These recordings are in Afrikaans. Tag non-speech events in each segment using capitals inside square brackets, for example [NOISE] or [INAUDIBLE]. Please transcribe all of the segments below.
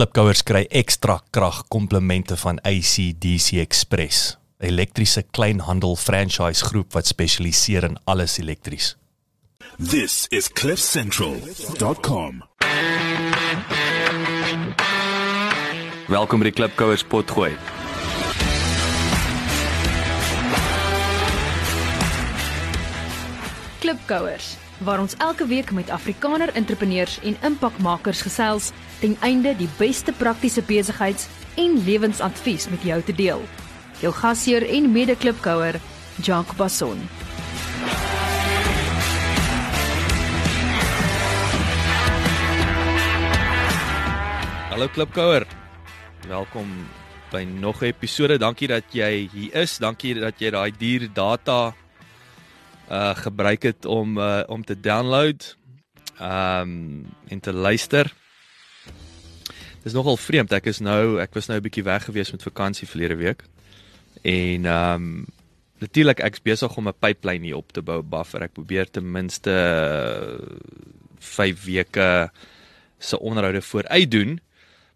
Klipkouers kry ekstra krag komplemente van ACDC Express, 'n elektriese kleinhandel franchise groep wat spesialiseer in alles elektries. This is cliffcentral.com. Welkom by die Klipkouers potgooi. Klipkouers waar ons elke week met Afrikaner entrepreneurs en impakmakers gesels ten einde die beste praktiese besigheids- en lewensadvies met jou te deel. Jou gasheer en mede-klipkouer, Jacques Basson. Hallo Klipkouer. Welkom by nog 'n episode. Dankie dat jy hier is. Dankie dat jy daai dier data uh gebruik het om uh om te download um en te luister. Dis nogal vreemd. Ek is nou ek was nou 'n bietjie weg gewees met vakansie verlede week. En um natuurlik ek's besig om 'n pipeline hier op te bou buffer. Ek probeer ten minste 5 weke se onderhoude vooruit doen.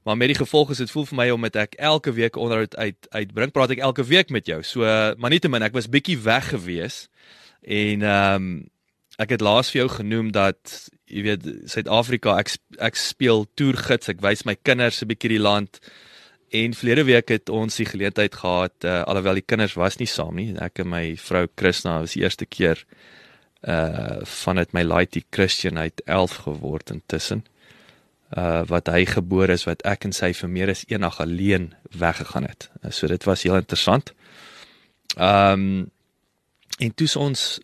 Maar met die gevolg is dit voel vir my om met ek elke week onderhoud uit uitbring, praat ek elke week met jou. So maar nietemin ek was bietjie weg gewees. En ehm um, ek het laas vir jou genoem dat jy weet Suid-Afrika ek ek speel toergids, ek wys my kinders 'n bietjie die land. En verlede week het ons die geleentheid gehad uh, alhoewel die kinders was nie saam nie. Ek en my vrou Chrisna was die eerste keer uh van dit my laity Christian uit 11 geword intussen uh wat hy gebore is wat ek en sy vir meer as eendag alleen weggegaan het. Uh, so dit was heel interessant. Ehm um, en toe ons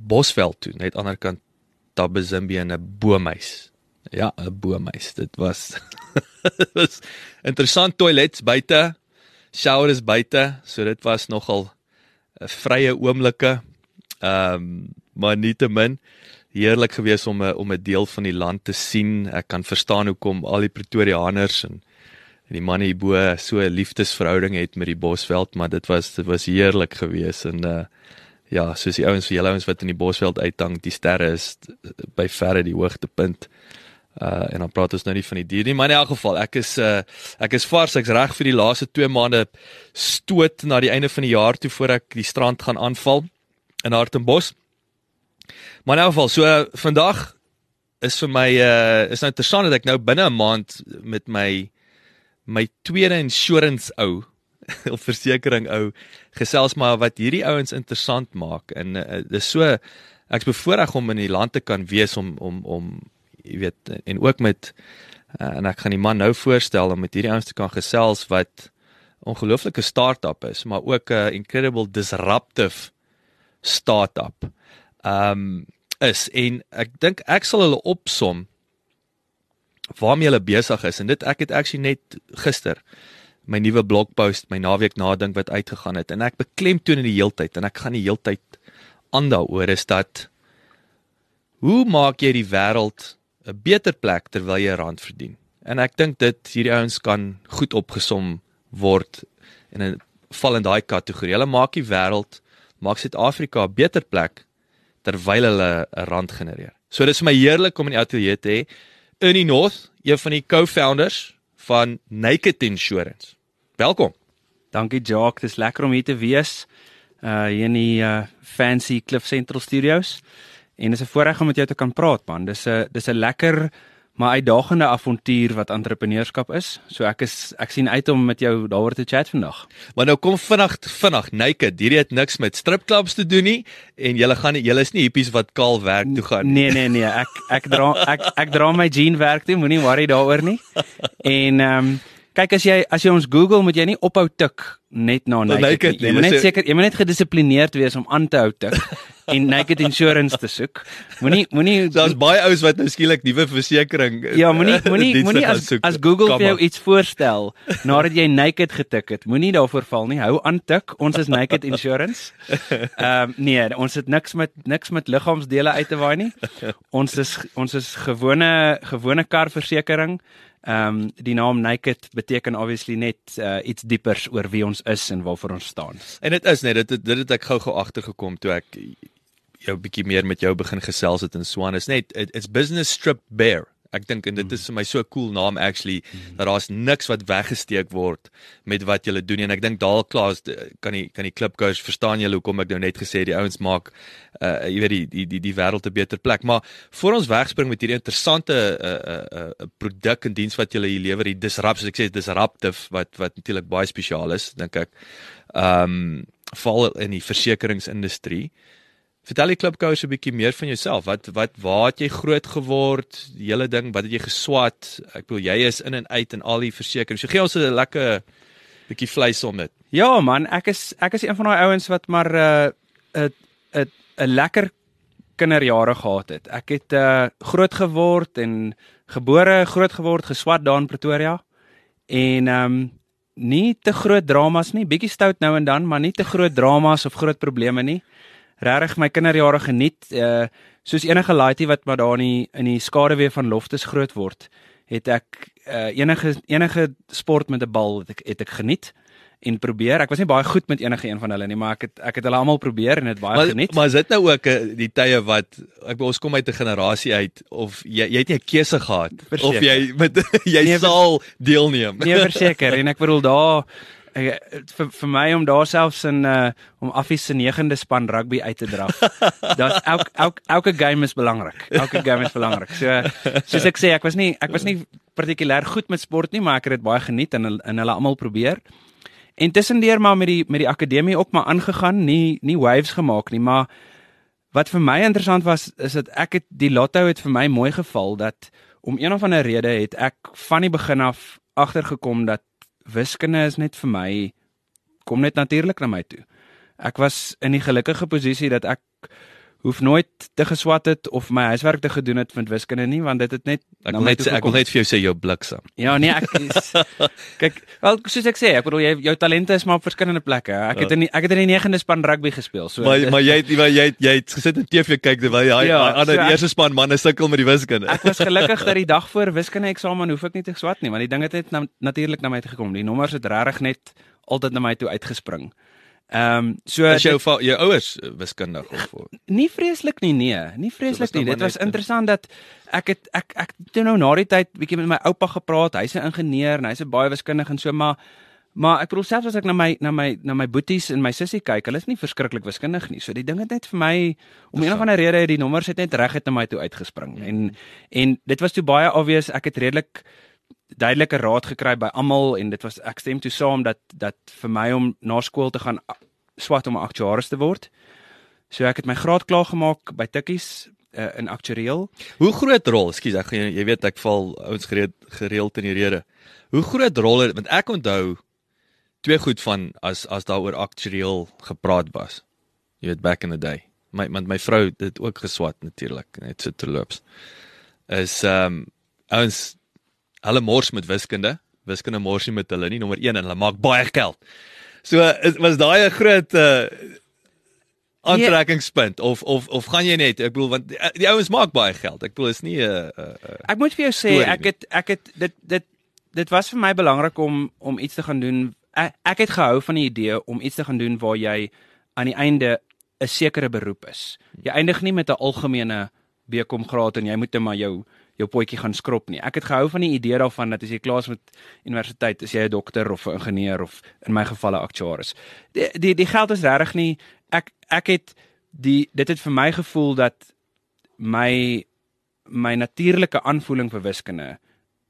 Bosveld toe, net aan die ander kant Tabazimbi en 'n boomhuis. Ja, 'n boomhuis. Dit was [LAUGHS] was interessant toilets buite, showers buite, so dit was nogal 'n vrye oomblikke. Ehm um, maar nietemin heerlik geweest om 'n om 'n deel van die land te sien. Ek kan verstaan hoekom al die Pretoriaaners en en die manne hierbo so 'n liefdesverhouding het met die Bosveld, maar dit was dit was heerlik geweest en uh ja, soos die ouens vir julle ouens wat in die Bosveld uithang, die sterre is by verre die hoogtepunt. Uh en dan praat ons nou nie van die dier nie, maar in elk geval, ek is uh ek is vars, ek's reg vir die laaste 2 maande stoot na die einde van die jaar toe voor ek die strand gaan aanval in Hartenbos. Maar in elk geval, so vandag is vir my uh is nou interessant dat ek nou binne 'n maand met my my tweede insurance ou [LAUGHS] of versekering ou gesels maar wat hierdie ouens interessant maak en uh, dis so ek's bevoorreg om in die land te kan wees om om om jy weet en ook met uh, en ek gaan die man nou voorstel om met hierdie ouens te kan gesels wat ongelooflike start-up is maar ook 'n uh, incredible disruptive start-up. Um, is en ek dink ek sal hulle opsom waarmee hulle besig is en dit ek het actually net gister my nuwe blogpost my naweek nadink wat uitgegaan het. En ek beklemtoon in die heeltyd en ek gaan die heeltyd aan daaroor is dat hoe maak jy die wêreld 'n beter plek terwyl jy rand verdien? En ek dink dit hierdie ouens kan goed opgesom word en 'n val in daai kategorie. Hulle maak die wêreld maak Suid-Afrika 'n beter plek terwyl hulle 'n rand genereer. So dit is vir my heerlik om in die ateljee te hê. Ernie North, een van die co-founders van Naked Insurance. Welkom. Dankie Jacques, dis lekker om hier te wees. Uh hier in die uh fancy Cliff Central Studios. En dis 'n voorreg om met jou te kan praat man. Dis 'n dis 'n lekker maar uitdagende avontuur wat entrepreneurskap is. So ek is ek sien uit om met jou daaroor te chat vandag. Maar nou kom vinnig vinnig Naked. Hierdie het niks met stripklubs te doen nie en julle gaan julle is nie hippies wat kaal werk toe gaan nie. Nee nee nee, ek ek dra ek ek dra my jean werk toe, moenie worry daaroor nie. [LAUGHS] En ehm um, kyk as jy as jy ons Google moet jy nie ophou tik net na naked. naked nie. nie, Jy moet net seker jy moet net gedissiplineerd wees om aan te hou tik [LAUGHS] en naked insurance te soek. Moenie moenie Daar's baie ouens wat nou skielik nuwe versekerings Ja, moenie moenie [LAUGHS] moenie as soek. as Google vir jou iets voorstel nadat jy naked getik het, moenie daarvoor val nie. Hou aan tik. Ons is Naked Insurance. [LAUGHS] Ehm um, nee, ons het niks met niks met liggaamsdele uit te waai nie. Ons is ons is gewone gewone karversekering. Ehm um, die naam Naked beteken obviously net uh, iets diepers oor wie ons is en waarvoor ons staan. En dit is net dit dit het ek gou-gou agtergekom toe ek jou bietjie meer met jou begin gesels het in Swan is net it, it's business stripped bare. Ek dink en dit is vir my so 'n cool naam actually dat daar's niks wat weggesteek word met wat jy doen en ek dink daal klaar kan die kan die klipkous verstaan julle hoekom ek nou net gesê die ouens maak uh jy weet die die die, die wêreld 'n beter plek. Maar voor ons wegspring met hierdie interessante uh, uh, uh, produk en diens wat julle hier lewer, die disrupt soos ek sê disruptive wat wat natuurlik baie spesiaal is, dink ek. Um val in die versekeringsindustrie. Vertel die klipkous 'n bietjie meer van jouself. Wat wat waar het jy groot geword? Die hele ding, wat het jy geswat? Ek bedoel jy is in en uit in al die versekerings. So gee ons 'n lekker bietjie vleis om dit. Ja man, ek is ek is een van daai ouens wat maar 'n uh, 'n 'n lekker kinderjare gehad het. Ek het uh groot geword en gebore, groot geword, geswat daar in Pretoria. En ehm um, nie te groot dramas nie, bietjie stout nou en dan, maar nie te groot dramas of groot probleme nie. Regtig my kinderjare geniet. Uh soos enige laaitie wat maar daar in die, in die skaduwee van Loftus groot word, het ek uh enige enige sport met 'n bal het ek het ek geniet en probeer. Ek was nie baie goed met enige een van hulle nie, maar ek het ek het hulle almal probeer en dit baie maar, geniet. Maar is dit nou ook uh, die tye wat ek bedoel ons kom uit 'n generasie uit of jy jy het nie 'n keuse gehad Verseker. of jy met [LAUGHS] jy Nee, sal deelneem. Nee, verseker [LAUGHS] en ek bedoel daar ek, vir vir my om daar selfs in uh om Affie se 9de span rugby uit te dra. [LAUGHS] Daar's elk elk elke game is belangrik. Elke game is belangrik. So soos ek sê, ek was nie ek was nie partikulêr goed met sport nie, maar ek het dit baie geniet en en hulle almal probeer. En tussendeur maar met die met die akademie ook maar aangegaan, nie nie waves gemaak nie, maar wat vir my interessant was is dat ek het die lotto het vir my mooi geval dat om een of ander rede het ek van die begin af agtergekom dat wiskunde is net vir my kom net natuurlik na my toe. Ek was in die gelukkige posisie dat ek hoef nooit te geswat het of my huiswerk te gedoen het met wiskunde nie want dit het net Ek wil net sê ek wil net vir jou sê jou bliksem. Ja nee, ek is [LAUGHS] kyk, wel soos ek sê, ek bedoel jy jou talente is maar op verskillende plekke. Ek het in die, ek het in die 9de span rugby gespeel. So Maar maar jy het maar jy het, jy het gesit en TV kyk terwyl jy Ja, ja, ander so ek- eerste span manne sukkel met die wiskunde. Ek was gelukkig dat die dag [LAUGHS] voor wiskunde eksamen hoef ek nie te swat nie, want die ding het net na, natuurlik na my toe gekom. Die nommers het regtig net altyd na my toe uitgespring. Ehm um, so Is jou dit- jou ouers wiskundig of nie vreeslik nie, nee, nie vreeslik nou nie. Dit was interessant dat ek het ek ek toe nou na die tyd bietjie met my oupa gepraat. Hy's 'n ingenieur en hy's baie wiskundige en so maar maar ek bedoel selfs as ek na my na my na my boeties en my sussie kyk, hulle is nie verskriklik wiskundig nie. So die ding het net vir my om een of ander rede het die nommers het net reg het na my toe uitgespring. Mm. En en dit was toe baie obvious. Ek het redelik duidelike raad gekry by almal en dit was ek stem toe saam dat dat vir my om na skool te gaan swat om 'n aktuaris te word. So ek het my graad klaar gemaak by Tikkies uh, in aktuariël. Hoe groot rol, ekskuus, ek gaan- jy weet ek val ouens gereeld gereeld in die rede. Hoe groot rol het want ek onthou twee goed van as as daaroor aktueel gepraat was. Jy weet back in the day. My want my vrou het dit ook geswat natuurlik, net so terloops. Is ehm um, ouens hulle mors met wiskunde. Wiskunde mors nie met hulle nie, nommer 1 en hulle maak baie geld. So is, was daai 'n groot uh aantrekkingspunt of of of gaan jy net ek bedoel want die, die ouens maak baie geld. Ek bedoel is nie 'n uh, uh, uh, Ek moet vir jou sê ek het ek het dit dit dit was vir my belangrik om om iets te gaan doen. Ek, ek het gehou van die idee om iets te gaan doen waar jy aan die einde 'n sekere beroep is. Jy eindig nie met 'n algemene BCom graad en jy moet net maar jou jou potjie gaan skrob nie. Ek het gehou van die idee daarvan dat as jy klaar is met universiteit, is jy 'n dokter of 'n ingenieur of in my geval 'n aktuaris. Die die die geld is regtig nie ek ek het die dit het vir my gevoel dat my my natuurlike aanvoeling vir wiskunde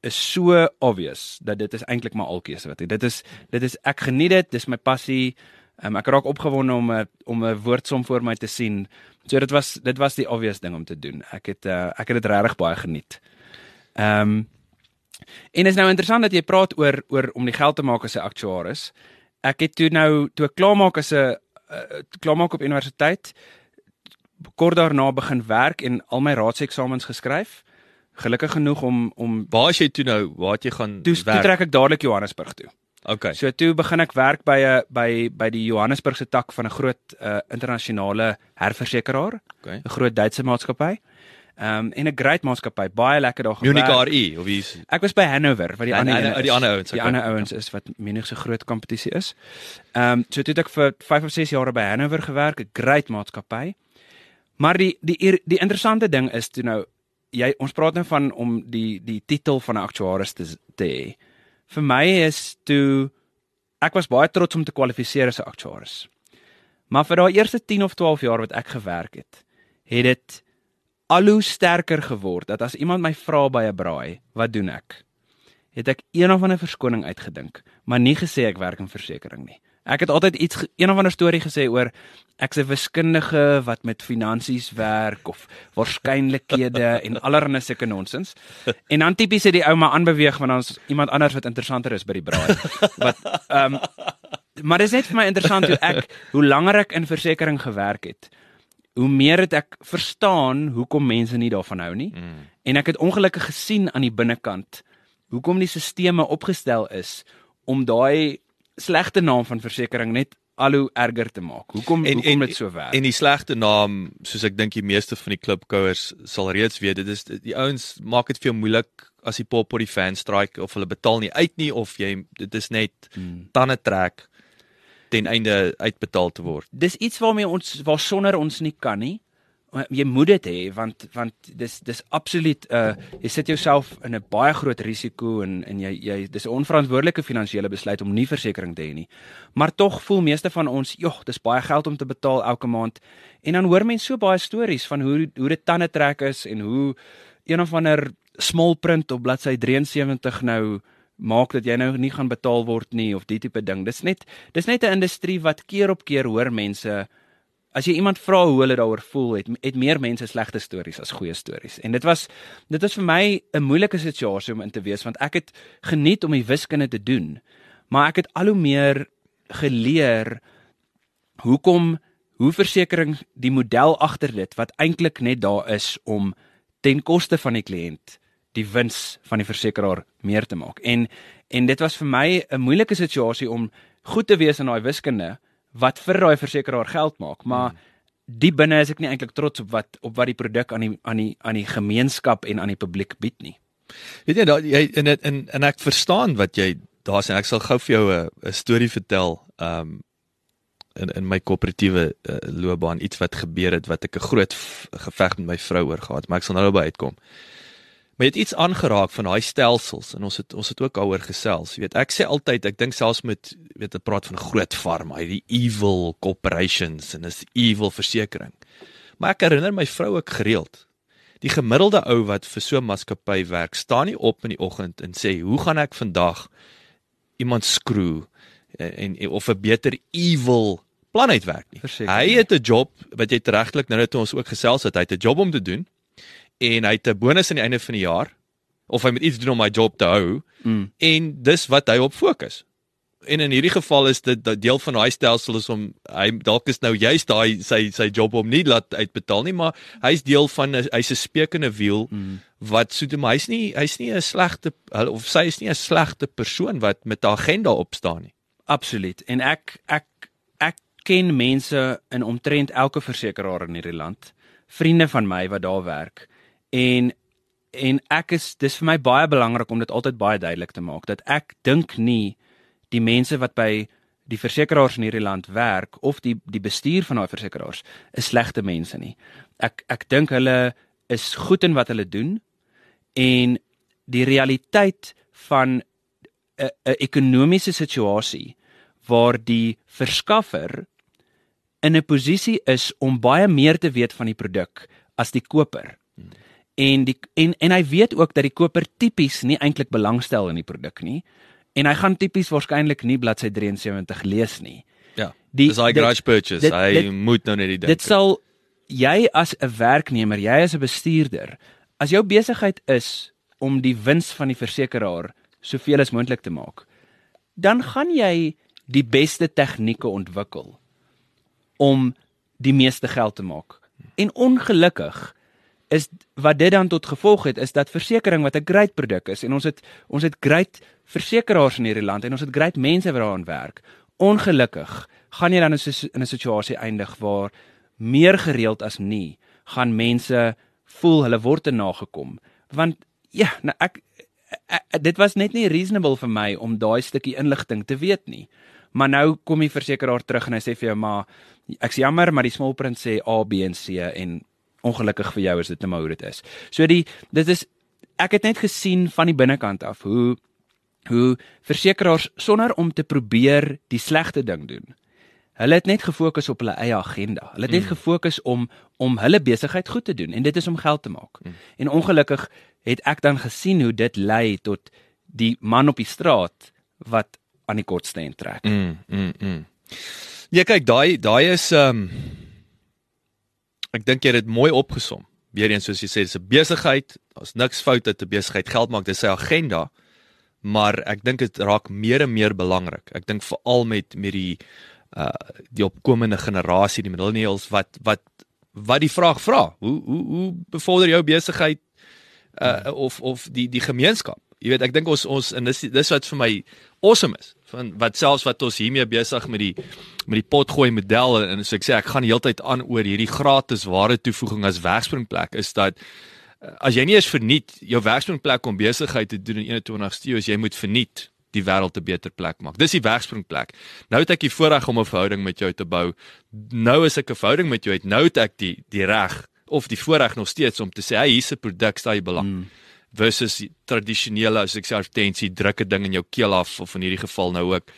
is so obvious dat dit is eintlik maar alkeuse wat ek dit is dit is ek geniet dit dis my passie um, ek raak opgewonde om 'n om 'n woordsom voor my te sien so dit was dit was die obvious ding om te doen ek het uh, ek het dit regtig baie geniet ehm um, en is nou interessant dat jy praat oor oor om die geld te maak as 'n aktuaris ek het toe nou toe ek klaar maak as 'n uh, klaar maak op universiteit kort daarna begin werk en al my raadseksamens geskryf. Gelukkig genoeg om om waar is jy toe nou? Waar het jy gaan toe, toe werk? trek ek dadelik Johannesburg toe. Okay. So toe begin ek werk by 'n by by die Johannesburgse tak van 'n groot uh, internasionale herversekeraar, Okay. 'n groot Duitse maatskappy. Ehm um, en 'n great maatskappy, baie lekker daar Munich gewerk. RE of wie's Ek was by Hanover wat die ander ene die is. ander ouens, Die okay. ander ouens is wat Munich se groot kompetisie is. Ehm um, so toe het ek vir 5 of 6 jaar by Hanover gewerk, 'n great maatskappy. Maar die die die interessante ding is toe nou jy ons praat nou van om die die titel van 'n aktuaris te te hê. Vir my is toe ek was baie trots om te kwalifiseer as 'n aktuaris. Maar vir daai eerste 10 of 12 jaar wat ek gewerk het, het dit al hoe sterker geword dat as iemand my vra by 'n braai, wat doen ek? Het ek een of ander verskoning uitgedink, maar nie gesê ek werk in versekerings nie. Ek het altyd iets een of ander storie gesê oor ek's 'n wiskundige wat met finansies werk of waarskynlikhede [LAUGHS] en allerlei sulke nonsens. En dan tipies het die ou maar aanbeweeg want ons iemand anders wat interessanter is by die braai. Wat ehm um, maar dit is net vir my interessant hoe ek hoe langer ek in versekerings gewerk het, hoe meer het ek verstaan hoekom mense nie daarvan hou nie. Mm. En ek het ongelukkig gesien aan die binnekant hoekom die stelsels opgestel is om daai slegte naam van versekerings net al hoe erger te maak. Hoekom en, hoekom dit so werk? En die slegte naam, soos ek dink die meeste van die klubkouers sal reeds weet, dit is die ouens maak dit vir jou moeilik as die pop op die fan strike of hulle betaal nie uit nie of jy dit is net hmm. tande trek ten einde uitbetaal te word. Dis iets waarmee ons waar sonder ons nie kan nie. Jy moet dit hê want want dis dis absoluut uh jy sit jouself in 'n baie groot risiko en en jy jy dis 'n onverantwoordelike finansiële besluit om nie versekerings te hê nie. Maar tog voel meeste van ons, "Jog, dis baie geld om te betaal elke maand." En dan hoor mense so baie stories van hoe hoe dit tande trek is en hoe een of ander small print op bladsy 73 nou maak dat jy nou nie gaan betaal word nie of die tipe ding. Dis net dis net 'n industrie wat keer op keer hoor mense as jy iemand vra hoe hulle daaroor voel, het het meer mense slegte stories as goeie stories. En dit was dit was vir my 'n moeilike situasie om in te wees want ek het geniet om die wiskunde te doen, maar ek het al hoe meer geleer hoekom hoe versekerings die model agter dit wat eintlik net daar is om ten koste van die kliënt die wins van die versekeraar meer te maak. En en dit was vir my 'n moeilike situasie om goed te wees in daai wiskunde wat vir daai versekeraar geld maak, maar hmm. die binne is ek nie eintlik trots op wat op wat die produk aan die aan die aan die gemeenskap en aan die publiek bied nie. Weet jy daai jy in in en ek verstaan wat jy daar sê ek sal gou vir jou 'n storie vertel. Um in in my koöperatiewe uh, loopbaan iets wat gebeur het wat ek 'n groot geveg met my vrou oor gehad, maar ek sal nou by uitkom. Maar jy het iets aangeraak van daai stelsels en ons het ons het ook daaroor gesels. Jy weet, ek sê altyd, ek dink selfs met weet ek praat van groot farm, hy die evil corporations en is evil versekerings. Maar ek herinner my vrou ook gereeld. Die gemiddelde ou wat vir so 'n maatskappy werk, staan nie op in die oggend en sê, "Hoe gaan ek vandag iemand skroe en, en of 'n beter evil plan uitwerk nie." Verseker, hy het 'n job wat jy regtelik nou net ons ook gesels het, hy het 'n job om te doen en hy het 'n bonus aan die einde van die jaar of hy moet iets doen om my job te hou mm. en dis wat hy op fokus. En in hierdie geval is dit deel van daai stelsel is om hy dalk is nou juist daai sy sy job om nie laat uitbetaal nie, maar hy's deel van hy's 'n spekende wiel mm. wat so toe hy's nie hy's nie 'n slegte of sy is nie 'n slegte persoon wat met 'n agenda opstaan nie. Absoluut. En ek ek ek ken mense in omtrent elke versekeraar in hierdie land, vriende van my wat daar werk En en ek is dis vir my baie belangrik om dit altyd baie duidelik te maak dat ek dink nie die mense wat by die versekerings in hierdie land werk of die die bestuur van daai versekerings is slegte mense nie. Ek ek dink hulle is goed in wat hulle doen en die realiteit van 'n 'n ekonomiese situasie waar die verskaffer in 'n posisie is om baie meer te weet van die produk as die koper en die en en hy weet ook dat die koper tipies nie eintlik belangstel in die produk nie en hy gaan tipies waarskynlik nie bladsy 73 lees nie. Ja. Die, dis hy garage purchase. Dit, hy dit, moet nou net die ding. Dit sal jy as 'n werknemer, jy as 'n bestuurder, as jou besigheid is om die wins van die versekeraar soveel as moontlik te maak, dan gaan jy die beste tegnieke ontwikkel om die meeste geld te maak. En ongelukkig is wat dit dan tot gevolg het is dat versekerings wat 'n great produk is en ons het ons het great versekeraars in hierdie land en ons het great mense wat daaraan werk. Ongelukkig gaan jy dan in 'n situasie eindig waar meer gereeld as nie gaan mense voel hulle word te nagekom want ja nou ek, ek, ek dit was net nie reasonable vir my om daai stukkie inligting te weet nie maar nou kom die versekeraar terug en hy sê vir jou maar ek's jammer maar die small print sê A B en C en ongelukkig vir jou is dit net maar hoe dit is. So die dit is ek het net gesien van die binnekant af hoe hoe versekerings sonder om te probeer die slegte ding doen. Hulle het net gefokus op hulle eie agenda. Hulle het net mm. gefokus om om hulle besigheid goed te doen en dit is om geld te maak. Mm. En ongelukkig het ek dan gesien hoe dit lei tot die man op die straat wat aan die kortste end trek. Mm, mm, mm. Ja kyk, daai daai is ehm um, ek dink jy het dit mooi opgesom. Weerens soos jy sê, dis 'n besigheid. Daar's niks fout dat 'n besigheid geld maak, dis sy agenda. Maar ek dink dit raak meer en meer belangrik. Ek dink veral met met die uh die opkomende generasie, die millennials wat wat wat die vraag vra. Hoe hoe hoe bevorder jou besigheid uh of of die die gemeenskap? Jy weet, ek dink ons ons en dis dis wat vir my awesome is van wat selfs wat ons hiermee besig met die met die potgooi model en so ek sê ek gaan die hele tyd aan oor hierdie gratis ware toevoeging as werkspringplek is dat eh, as jy nie eens verniet jou werkspringplek om besigheid te doen in 21ste eeu as jy moet verniet die wêreld 'n beter plek maak. Dis die werkspringplek. Nou het ek die voorreg om 'n verhouding met jou te bou. Nou is ek 'n verhouding met jou het nou het ek die die reg of die voorreg nog steeds om te sê hey hier's 'n produk wat jy belang. Mm versus tradisionele as ek sê advertensie drukke ding in jou keel af of in hierdie geval nou ook.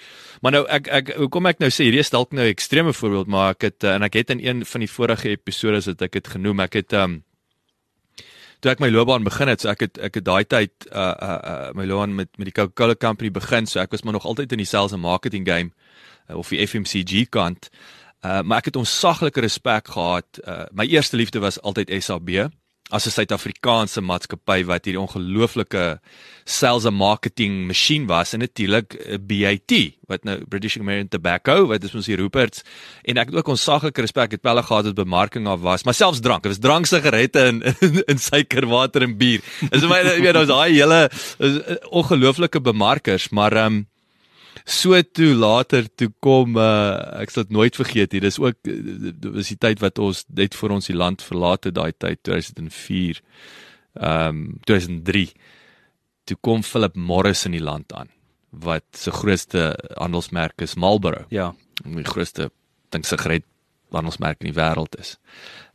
Maar nou ek ek hoekom ek nou sê hierdie is dalk nou 'n ekstreme voorbeeld maar ek het eh, en ek het in een van die vorige episode wat ek het genoem ek het um toe ek my loopbaan begin het so ek het ek het daai tyd uh uh, uh my loopbaan met met die Coca-Cola company begin so ek was maar nog altyd in die sales and marketing game uh, of die FMCG kant. Uh maar ek het onsaglike respek gehad. Uh my eerste liefde was altyd SAB as 'n Suid-Afrikaanse maatskappy wat hierdie ongelooflike sales and marketing masjien was en natuurlik eh, BAT wat nou British American Tobacco wat is ons hier Rupert's. En ek het ook onsaglike respek het pelle gehad wat bemarking af was maar selfs drank. Dit was drank sigarette en [LAUGHS] in suikerwater en bier. Is my [LAUGHS] jy weet ons daai hele eh, ongelooflike bemarkers maar ehm um, so toe later toe kom uh, ek sal dit nooit vergeet hier dis ook dis die tyd wat ons net vir ons die land verlaat het daai tyd 2004 ehm um, 2003 toe kom Philip Morris in die land aan wat se grootste handelsmerk is Marlboro. Ja. Die grootste dink sigaret handelsmerk in die wêreld is.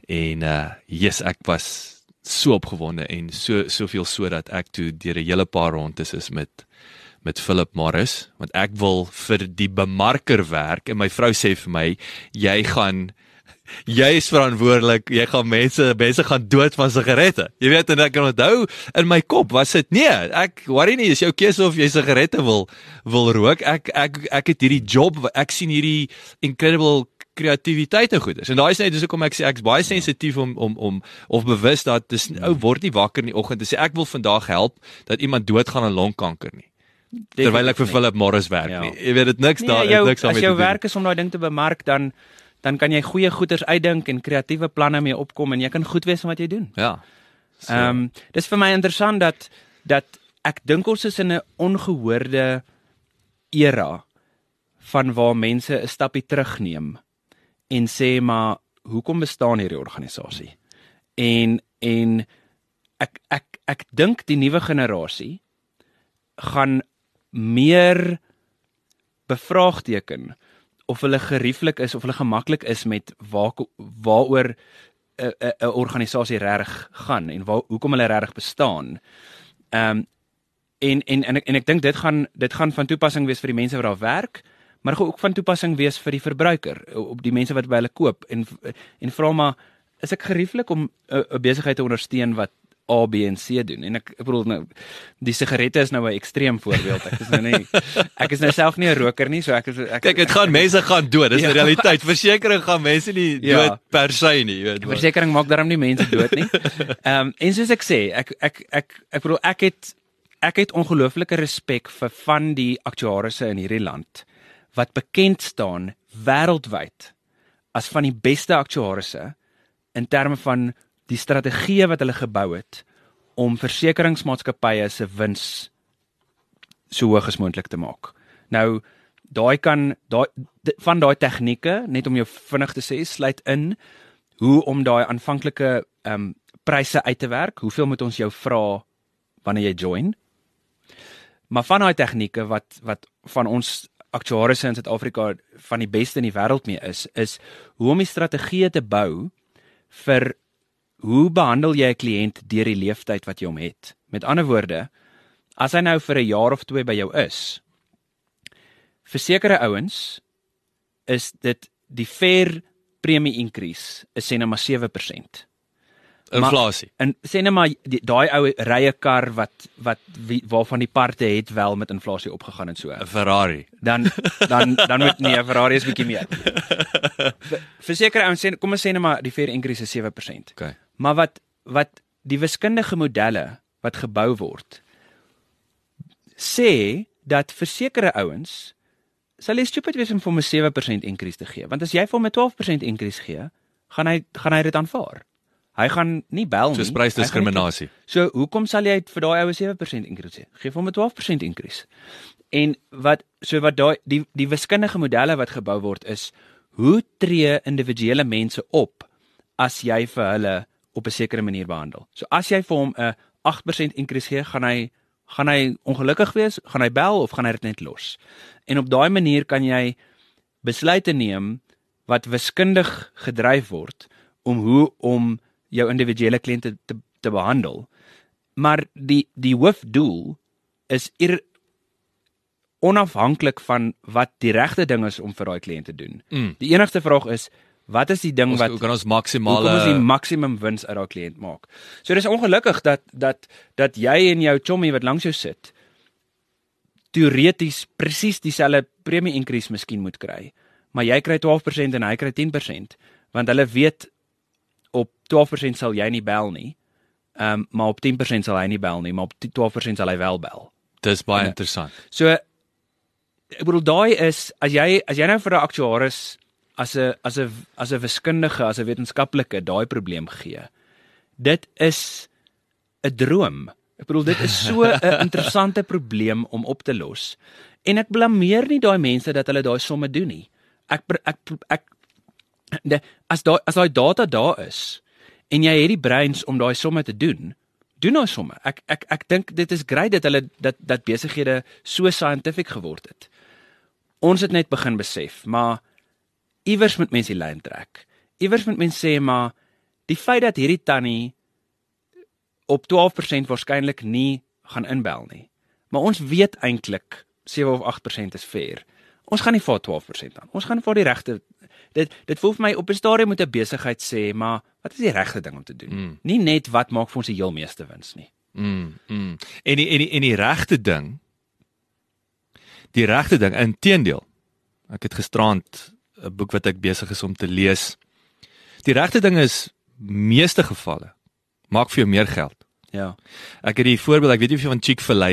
En uh yes ek was so opgewonde en so soveel sodat ek toe deur 'n hele paar rondes is met met Philip Morris want ek wil vir die bemarker werk en my vrou sê vir my jy gaan jy is verantwoordelik jy gaan mense mense gaan dood van sigarette. Jy weet en ek kan onthou in my kop was dit nee ek worry nie is jou keuse of jy sigarette wil wil rook. Ek ek ek het hierdie job ek sien hierdie incredible kreatiwiteit en goeders. En daai is net dis hoekom ek sê ek's baie sensitief om om om of bewus dat dis ou word nie wakker in die oggend te sê ek wil vandag help dat iemand doodgaan aan longkanker nie terwyl ek vir Philip Morris werk ja. nie. Jy weet dit niks nee, daar jou, niks aan met As jou werk is om daai ding te bemark dan dan kan jy goeie goeders uitdink en kreatiewe planne mee opkom en jy kan goed wees in wat jy doen. Ja. Ehm so. um, dis vir my interessant dat dat ek dink ons is in 'n ongehoorde era van waar mense 'n stappie terugneem en sê maar hoekom bestaan hierdie organisasie? En en ek ek ek dink die nuwe generasie gaan meer bevraagteken of hulle gerieflik is of hulle gemaklik is met waar waaroor 'n 'n organisasie reg gaan en waar hoekom hulle reg bestaan. Ehm um, en en en ek, en ek dink dit gaan dit gaan van toepassing wees vir die mense wat daar werk, maar ook van toepassing wees vir die verbruiker, op die mense wat by hulle koop en en vra maar is ek gerieflik om 'n besigheid te ondersteun wat A B en C doen. En ek ek bedoel nou die sigarette is nou 'n ekstreem voorbeeld. Ek is nou nie ek is nou self nie 'n roker nie, so ek is ek Kyk, dit gaan mense gaan dood. Dis 'n ja. realiteit. Versekering gaan mense nie ja. dood per se nie, jy weet. Versekering maak daarom nie mense dood nie. Ehm um, en soos ek sê, ek ek ek ek bedoel ek het ek het ongelooflike respek vir van die aktuarisse in hierdie land wat bekend staan wêreldwyd as van die beste aktuarisse in terme van die strategie wat hulle gebou het om versekeringsmaatskappye se wins so hoog as moontlik te maak. Nou daai kan daai van daai tegnieke net om jou vinnig te sê sluit in hoe om daai aanvanklike ehm um, pryse uit te werk. Hoeveel moet ons jou vra wanneer jy join? Maar van daai tegnieke wat wat van ons aktuarisse in Suid-Afrika van die beste in die wêreld mee is, is hoe om die strategie te bou vir hoe behandel jy 'n kliënt deur die leeftyd wat jy hom het? Met ander woorde, as hy nou vir 'n jaar of 2 by jou is, vir sekere ouens is dit die fair premie increase is sê net maar 7%. Inflasie. En sê net maar die- daai ou rye kar wat wat wie, waarvan die parte het wel met inflasie opgegaan en so. 'n Ferrari. Dan dan dan moet nee, Ferrari is bietjie meer. [LAUGHS] Ver- Verseker ouens sê kom ons sê net maar die fair increase is 7%. Okay. Maar wat wat die wiskundige modelle wat gebou word sê dat vir sekere ouens sal jy stupid wees om vir hom 'n 7% increase te gee, want as jy vir hom 'n 12% increase gee, gaan hy gaan hy dit aanvaar. Hy gaan nie bel nie. Soos prysdiskriminasie. So, hoekom sal jy vir daai oue 7% increase gee? Geef hom 'n 12% increase. En wat so wat daai die die wiskundige modelle wat gebou word is hoe tree individuele mense op as jy vir hulle op 'n sekere manier behandel. So as jy vir hom 'n 8% increase gee, gaan hy gaan hy ongelukkig wees, gaan hy bel of gaan hy dit net los. En op daai manier kan jy besluite neem wat wiskundig gedryf word om hoe om jou individuele kliënte te te behandel. Maar die die hoofdoel is ir onafhanklik van wat die regte ding is om vir daai kliënt te doen. Mm. Die enigste vraag is wat is die ding Ons wat hoe kan ons Hoe kom ons die maksimale maksimum wins uit daai kliënt maak? So dis ongelukkig dat dat dat jy en jou chommy wat langs jou sit teoreties presies dieselfde premie increase miskien moet kry, maar jy kry 12% en hy kry 10% want hulle weet op 12% sal jy nie bel nie. Ehm um, maar op 10% sal hy nie bel nie, maar op 12% sal hy wel bel. Dis baie Ja. interessant. So ek bedoel daai is as jy as jy nou vir 'n aktuaris as 'n as 'n as 'n wiskundige, as 'n wetenskaplike daai probleem gee. Dit is 'n droom. Ek bedoel dit is so [LAUGHS] 'n interessante probleem om op te los. En ek blameer nie daai mense dat hulle daai somme doen nie. Ek ek ek de, as daai as daai data daar is en jy het die breins om daai somme te doen, doen daai somme. Ek ek ek dink dit is grait dat hulle dat dat besighede so scientific geword het. Ons het net begin besef, maar iewers moet mense die lyn trek. Iewers moet mense sê maar die feit dat hierdie tannie op 12% waarskynlik nie gaan inbel nie. Maar ons weet eintlik 7 of 8% is fair. Ons gaan nie vir haar 12% aan. Ons gaan vir die regte dit dit voel vir my op 'n stadium moet 'n besigheid sê, maar wat is die regte ding om te doen? Mm. Nie net wat maak vir ons die heel meeste wins nie. Mm, mm. En die en die en die regte ding die regte ding inteendeel. Ek het gisterand 'n boek wat ek besig is om te lees. Die regte ding is meeste gevalle maak vir jou meer geld. Ja. Ek het die voorbeeld, ek weet nie of jy van Chick-fil-A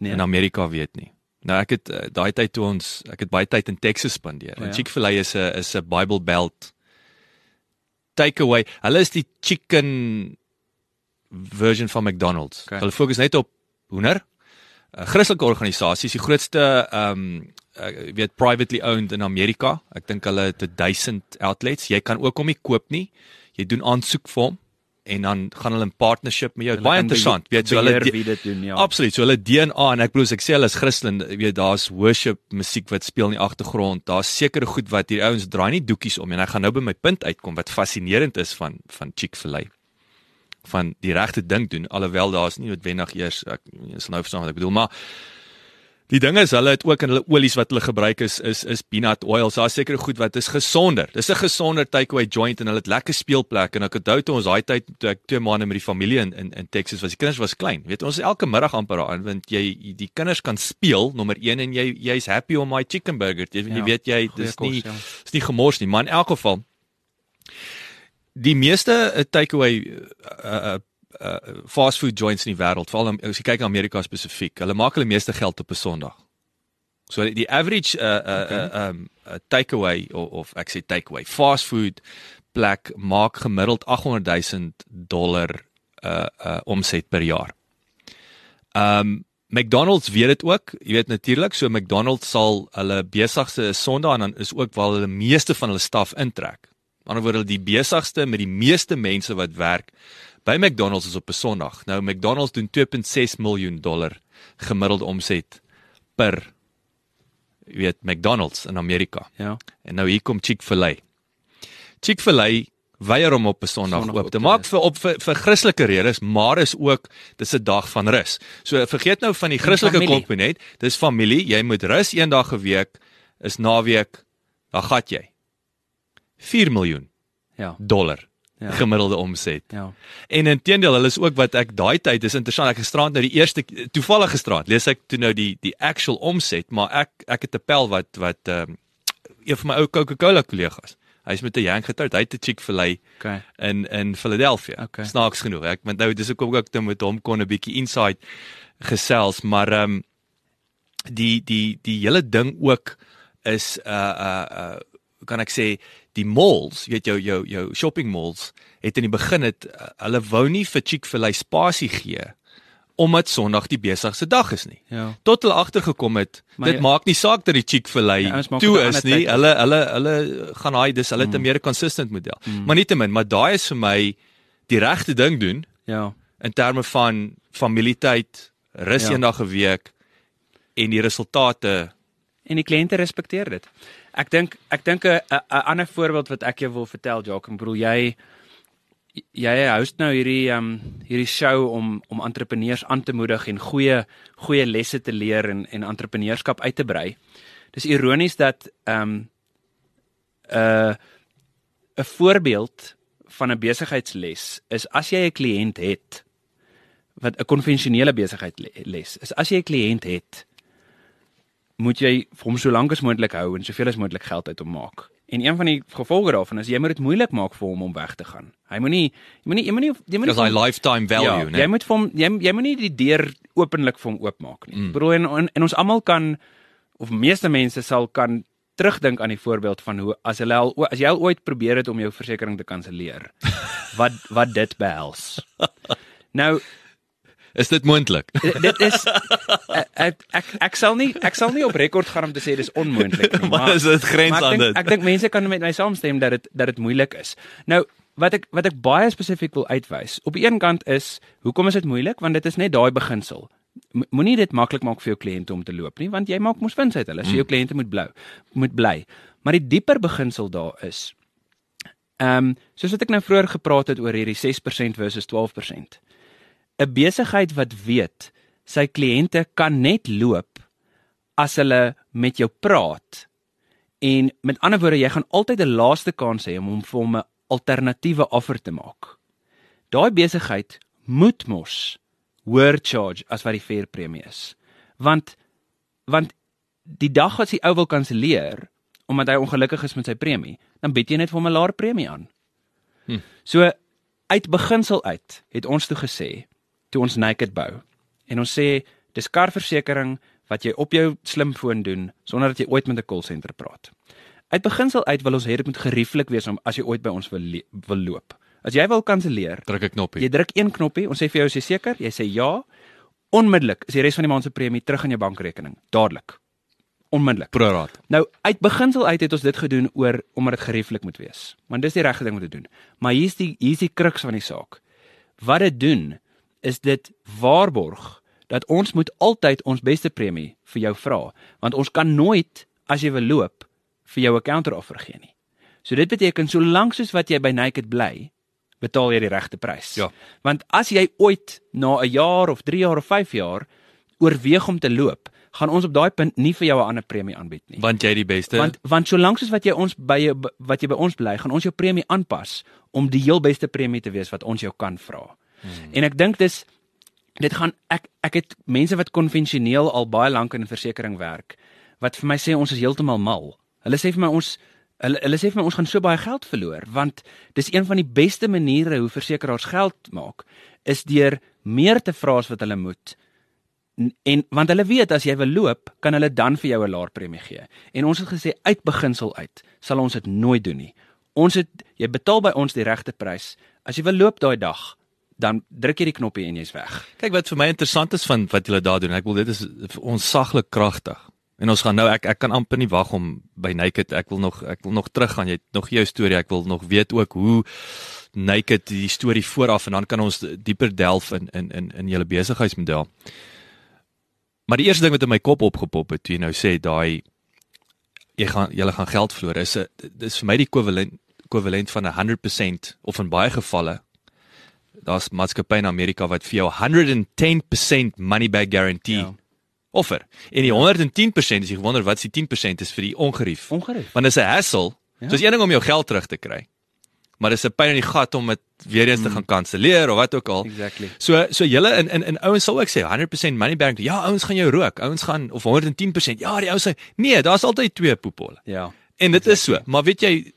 Nee. in Amerika weet nie. Nou ek het uh, daai tyd toe ons ek het baie tyd in Texas spandeer. O, En ja. Chick-fil-A is 'n is 'n Bible Belt takeaway. Hulle is die chicken version van McDonald's. Okay. Hulle fokus net op hoender. 'n Christelike organisasie, is die grootste ehm um, uh, weet privately owned in Amerika. Ek dink hulle het 1000 outlets. Jy kan ook hom nie koop nie. Jy doen aansoek vir hom en dan gaan hulle in partnership met jou. Hulle Baie interessant. Weet jy hulle wie dit doen, ja. Absoluut. So hulle DNA en ek bedoel as ek sê hulle is Christen, jy weet daar's worship musiek wat speel in die agtergrond. Daar's sekere goed wat hierdie ouens draai nie doekies om en ek gaan nou by my punt uitkom wat fascinerend is van van Chick-fil-A van die regte ding doen alhoewel daar's nie noodwendig eers ek is nou verstaan wat ek bedoel maar die ding is hulle het ook in hulle olies wat hulle gebruik is is is peanut oil. So daar's sekere goed wat is gesonder. Dis 'n gesonder takeaway joint en hulle het lekker speelplek. En ek onthou toe ons daai tyd toe ek twee maande met die familie in in, in Texas was die kinders was klein. Weet ons elke middag amper daar want jy die kinders kan speel nommer 1 en jy jy's happy om my chicken burger jy, jy Ja, weet jy dis kos, nie ja. is nie gemors nie. Maar in elk geval die meeste uh, takeaway uh, uh, uh, fast food joints in die wêreld, veral as jy kyk na Amerika spesifiek, hulle maak hulle meeste geld op 'n Sondag. So die, average uh, uh, Okay. uh, um, uh, takeaway of, of ek sê takeaway fast food plek maak gemiddeld 800 000 dollar uh uh omset per jaar. Um McDonald's weet dit ook, jy weet natuurlik, so McDonald's sal hulle besigste Sondag en dan is ook waar hulle meeste van hulle staf intrek. Aan die ander woorde die besigste met die meeste mense wat werk by McDonald's is op 'n Sondag. Nou McDonald's doen 2.6 miljoen dollar gemiddelde omset per jy weet McDonald's in Amerika. Ja. En nou hier kom Chick-fil-A. Chick-fil-A weier om op 'n Sondag oop te te maak vir op vir, vir Christelike redes, maar is ook dis 'n dag van rus. So vergeet nou van die Christelike komponent, dis familie, jy moet rus een dag 'n week, is naweek, dan gat jy 4 miljoen Ja. dollar Ja. gemiddelde omset. Ja. En intedeel, hulle is ook wat ek daai tyd is interessant. Ek gisterand nou die eerste toevallig gisterand lees ek toe nou die die actual omset, maar ek ek het 'n pel wat wat ehm um, een van my ou Coca-Cola kollegas. Hy's met 'n Yank getroud. Hy het 'n Chick-fil-A Okay. in in Philadelphia. Okay. Snaaks genoeg. Ek want nou dis ek ook ek met hom kon 'n bietjie insight gesels, maar ehm um, die die die hele ding ook is uh uh uh kan ek sê die malls, jy weet jou jou jou shopping malls het in die begin het uh, hulle wou nie vir Chick-fil-A spasie gee omdat Sondag die besigste dag is nie. Ja. Tot hulle agtergekom het, Maar dit jy- maak nie saak dat die Chick-fil-A Ja, toe is nie. Hulle hulle hulle gaan daai dis hulle het 'n meer consistent model. Maar nietemin, maar daai is vir my die regte ding doen Ja. in terme van familietyd, rus Ja. eendag 'n week en die resultate En die kliënte respekteer dit. Ek dink ek dink 'n ander voorbeeld wat ek jou wil vertel, Jacques, ek bedoel jy jy host nou hierdie um hierdie show om om entrepreneurs aan te moedig en goeie goeie lesse te leer en en entrepreneurskap uit te brei. Dis ironies dat um 'n uh, 'n voorbeeld van 'n besigheidsles is as jy 'n kliënt het wat 'n konvensionele besigheidsles is as jy 'n kliënt het moet jy vir hom so lank as moontlik hou en soveel as moontlik geld uit hom maak. En een van die gevolge daarvan is jy moet dit moeilik maak vir hom om weg te gaan. Hy moenie jy moenie jy moenie jy moenie dis vir hom- lifetime value, ja, né? Jy moet vir hom jy, jy moenie die deur openlik vir hom oopmaak nie. Mm. Bro en, en en ons almal kan of meeste mense sal kan terugdink aan die voorbeeld van hoe as hulle al as jy al ooit probeer het om jou versekerings te kanselleer. [LAUGHS] wat wat dit behels. Nou Is dit moontlik? [LAUGHS] dit is ek, ek ek ek sal nie ek sal nie op rekord gaan om te sê dis onmoontlik nie [LAUGHS] Maar is dit grens maar aan dink- dit? Ek dink mense kan met my saamstem dat dit dat dit moeilik is. Nou wat ek wat ek baie spesifiek wil uitwys. Op die een kant is hoekom is dit moeilik? Want dit is net daai beginsel. Mo- Moenie dit maklik maak vir jou kliënte om te loop nie, want jy maak mos wins uit hulle. So jou kliënte moet blou, moet bly. Maar die dieper beginsel daar is ehm um, soos wat ek nou vroeër gepraat het oor hierdie 6% versus 12%. 'n Besigheid wat weet sy kliënte kan net loop as hulle met jou praat En met ander woorde, jy gaan altyd 'n laaste kans hê om hom vir hom 'n alternatiewe offer te maak. Daai besigheid moet mos hoër charge as wat die fair premie is. Want want die dag as die ou wil kanselleer omdat hy ongelukkig is met sy premie, dan bied jy net vir hom 'n laer premie aan. Hm. So uit beginsel uit het ons toe gesê toe ons naked bou en ons sê dis karversekering wat jy op jou slimfoon doen sonder dat jy ooit met 'n call center praat. Uit beginsel uit wil ons hê dit moet gerieflik wees om as jy ooit by ons wil wil loop. As jy wil kanselleer, Druk 'n knoppie. jy druk een knoppie, ons sê vir jou is jy seker? Jy sê ja. Onmiddellik is die res van die maand se premie terug in jou bankrekening, dadelik. Onmiddellik. Proraat. Nou uit beginsel uit het ons dit gedoen oor omdat dit gerieflik moet wees. Want dis die regte ding om te doen. Maar hier's die hier's die kruks van die saak. Wat dit doen is dit waarborg dat ons moet altyd ons beste premie vir jou vra, want ons kan nooit as jy wil loop vir jou 'n counteroffer gee nie. So dit beteken solank soos wat jy by Naked bly, betaal jy die regte prys. Ja. Want as jy ooit na 'n jaar of 3 jaar of 5 jaar oorweeg om te loop, gaan ons op daai punt nie vir jou 'n ander premie aanbied nie. Want jy die beste. Want want solank soos wat jy ons by wat jy by ons bly, gaan ons jou premie aanpas om die heel beste premie te wees wat ons jou kan vra. Hmm. En ek dink dis dit gaan ek ek het mense wat konvensioneel al baie lank in versekerings werk wat vir my sê ons is heeltemal mal. Hulle sê vir my ons hulle hulle sê vir my ons gaan so baie geld verloor want dis een van die beste maniere hoe versekeraars geld maak is deur meer te vra as wat hulle moet. En want hulle weet as jy wil loop, kan hulle dan vir jou 'n laer premie gee. En ons het gesê uit beginsel uit sal ons dit nooit doen nie. Ons het jy betaal by ons die regte prys. As jy wil loop daai dag, dan druk jy die knoppie en jy's weg. Kyk wat vir my interessant is van wat julle daar doen. Ek wil dit is vir ons saglik kragtig. En ons gaan nou ek ek kan amper nie wag om by Naked ek wil nog ek wil nog teruggaan. Jy het nog jou storie. Ek wil nog weet ook hoe Naked die storie vooraf en dan kan ons dieper delf in in in in julle besigheidsmodel. Maar die eerste ding wat in my kop opgepop het jy nou sê daai jy gaan julle gaan geld verloor is 'n dis vir my die ekwivalent ekwivalent van 'n 100% of in baie gevalle daar's maatskappye in Amerika wat vir jou 110% money back guarantee Ja. ja. offer. En die 110% as jy wonder wat is die 10% is vir die ongerief. Ongerief. Want dit is 'n hassle. Ja. Ja. Dis een ding om jou geld terug te kry. Maar dis 'n pyn in die gat om dit weer eens te gaan kanselleer of wat ook al. Exactly. So so julle in in in ouens sal ek sê 100% money back. Ja, ouens gaan jou rook. Ouens gaan of 110%. Ja, die ouens sê nee, daar's altyd twee poepolle. Ja. En dit is so, maar weet jy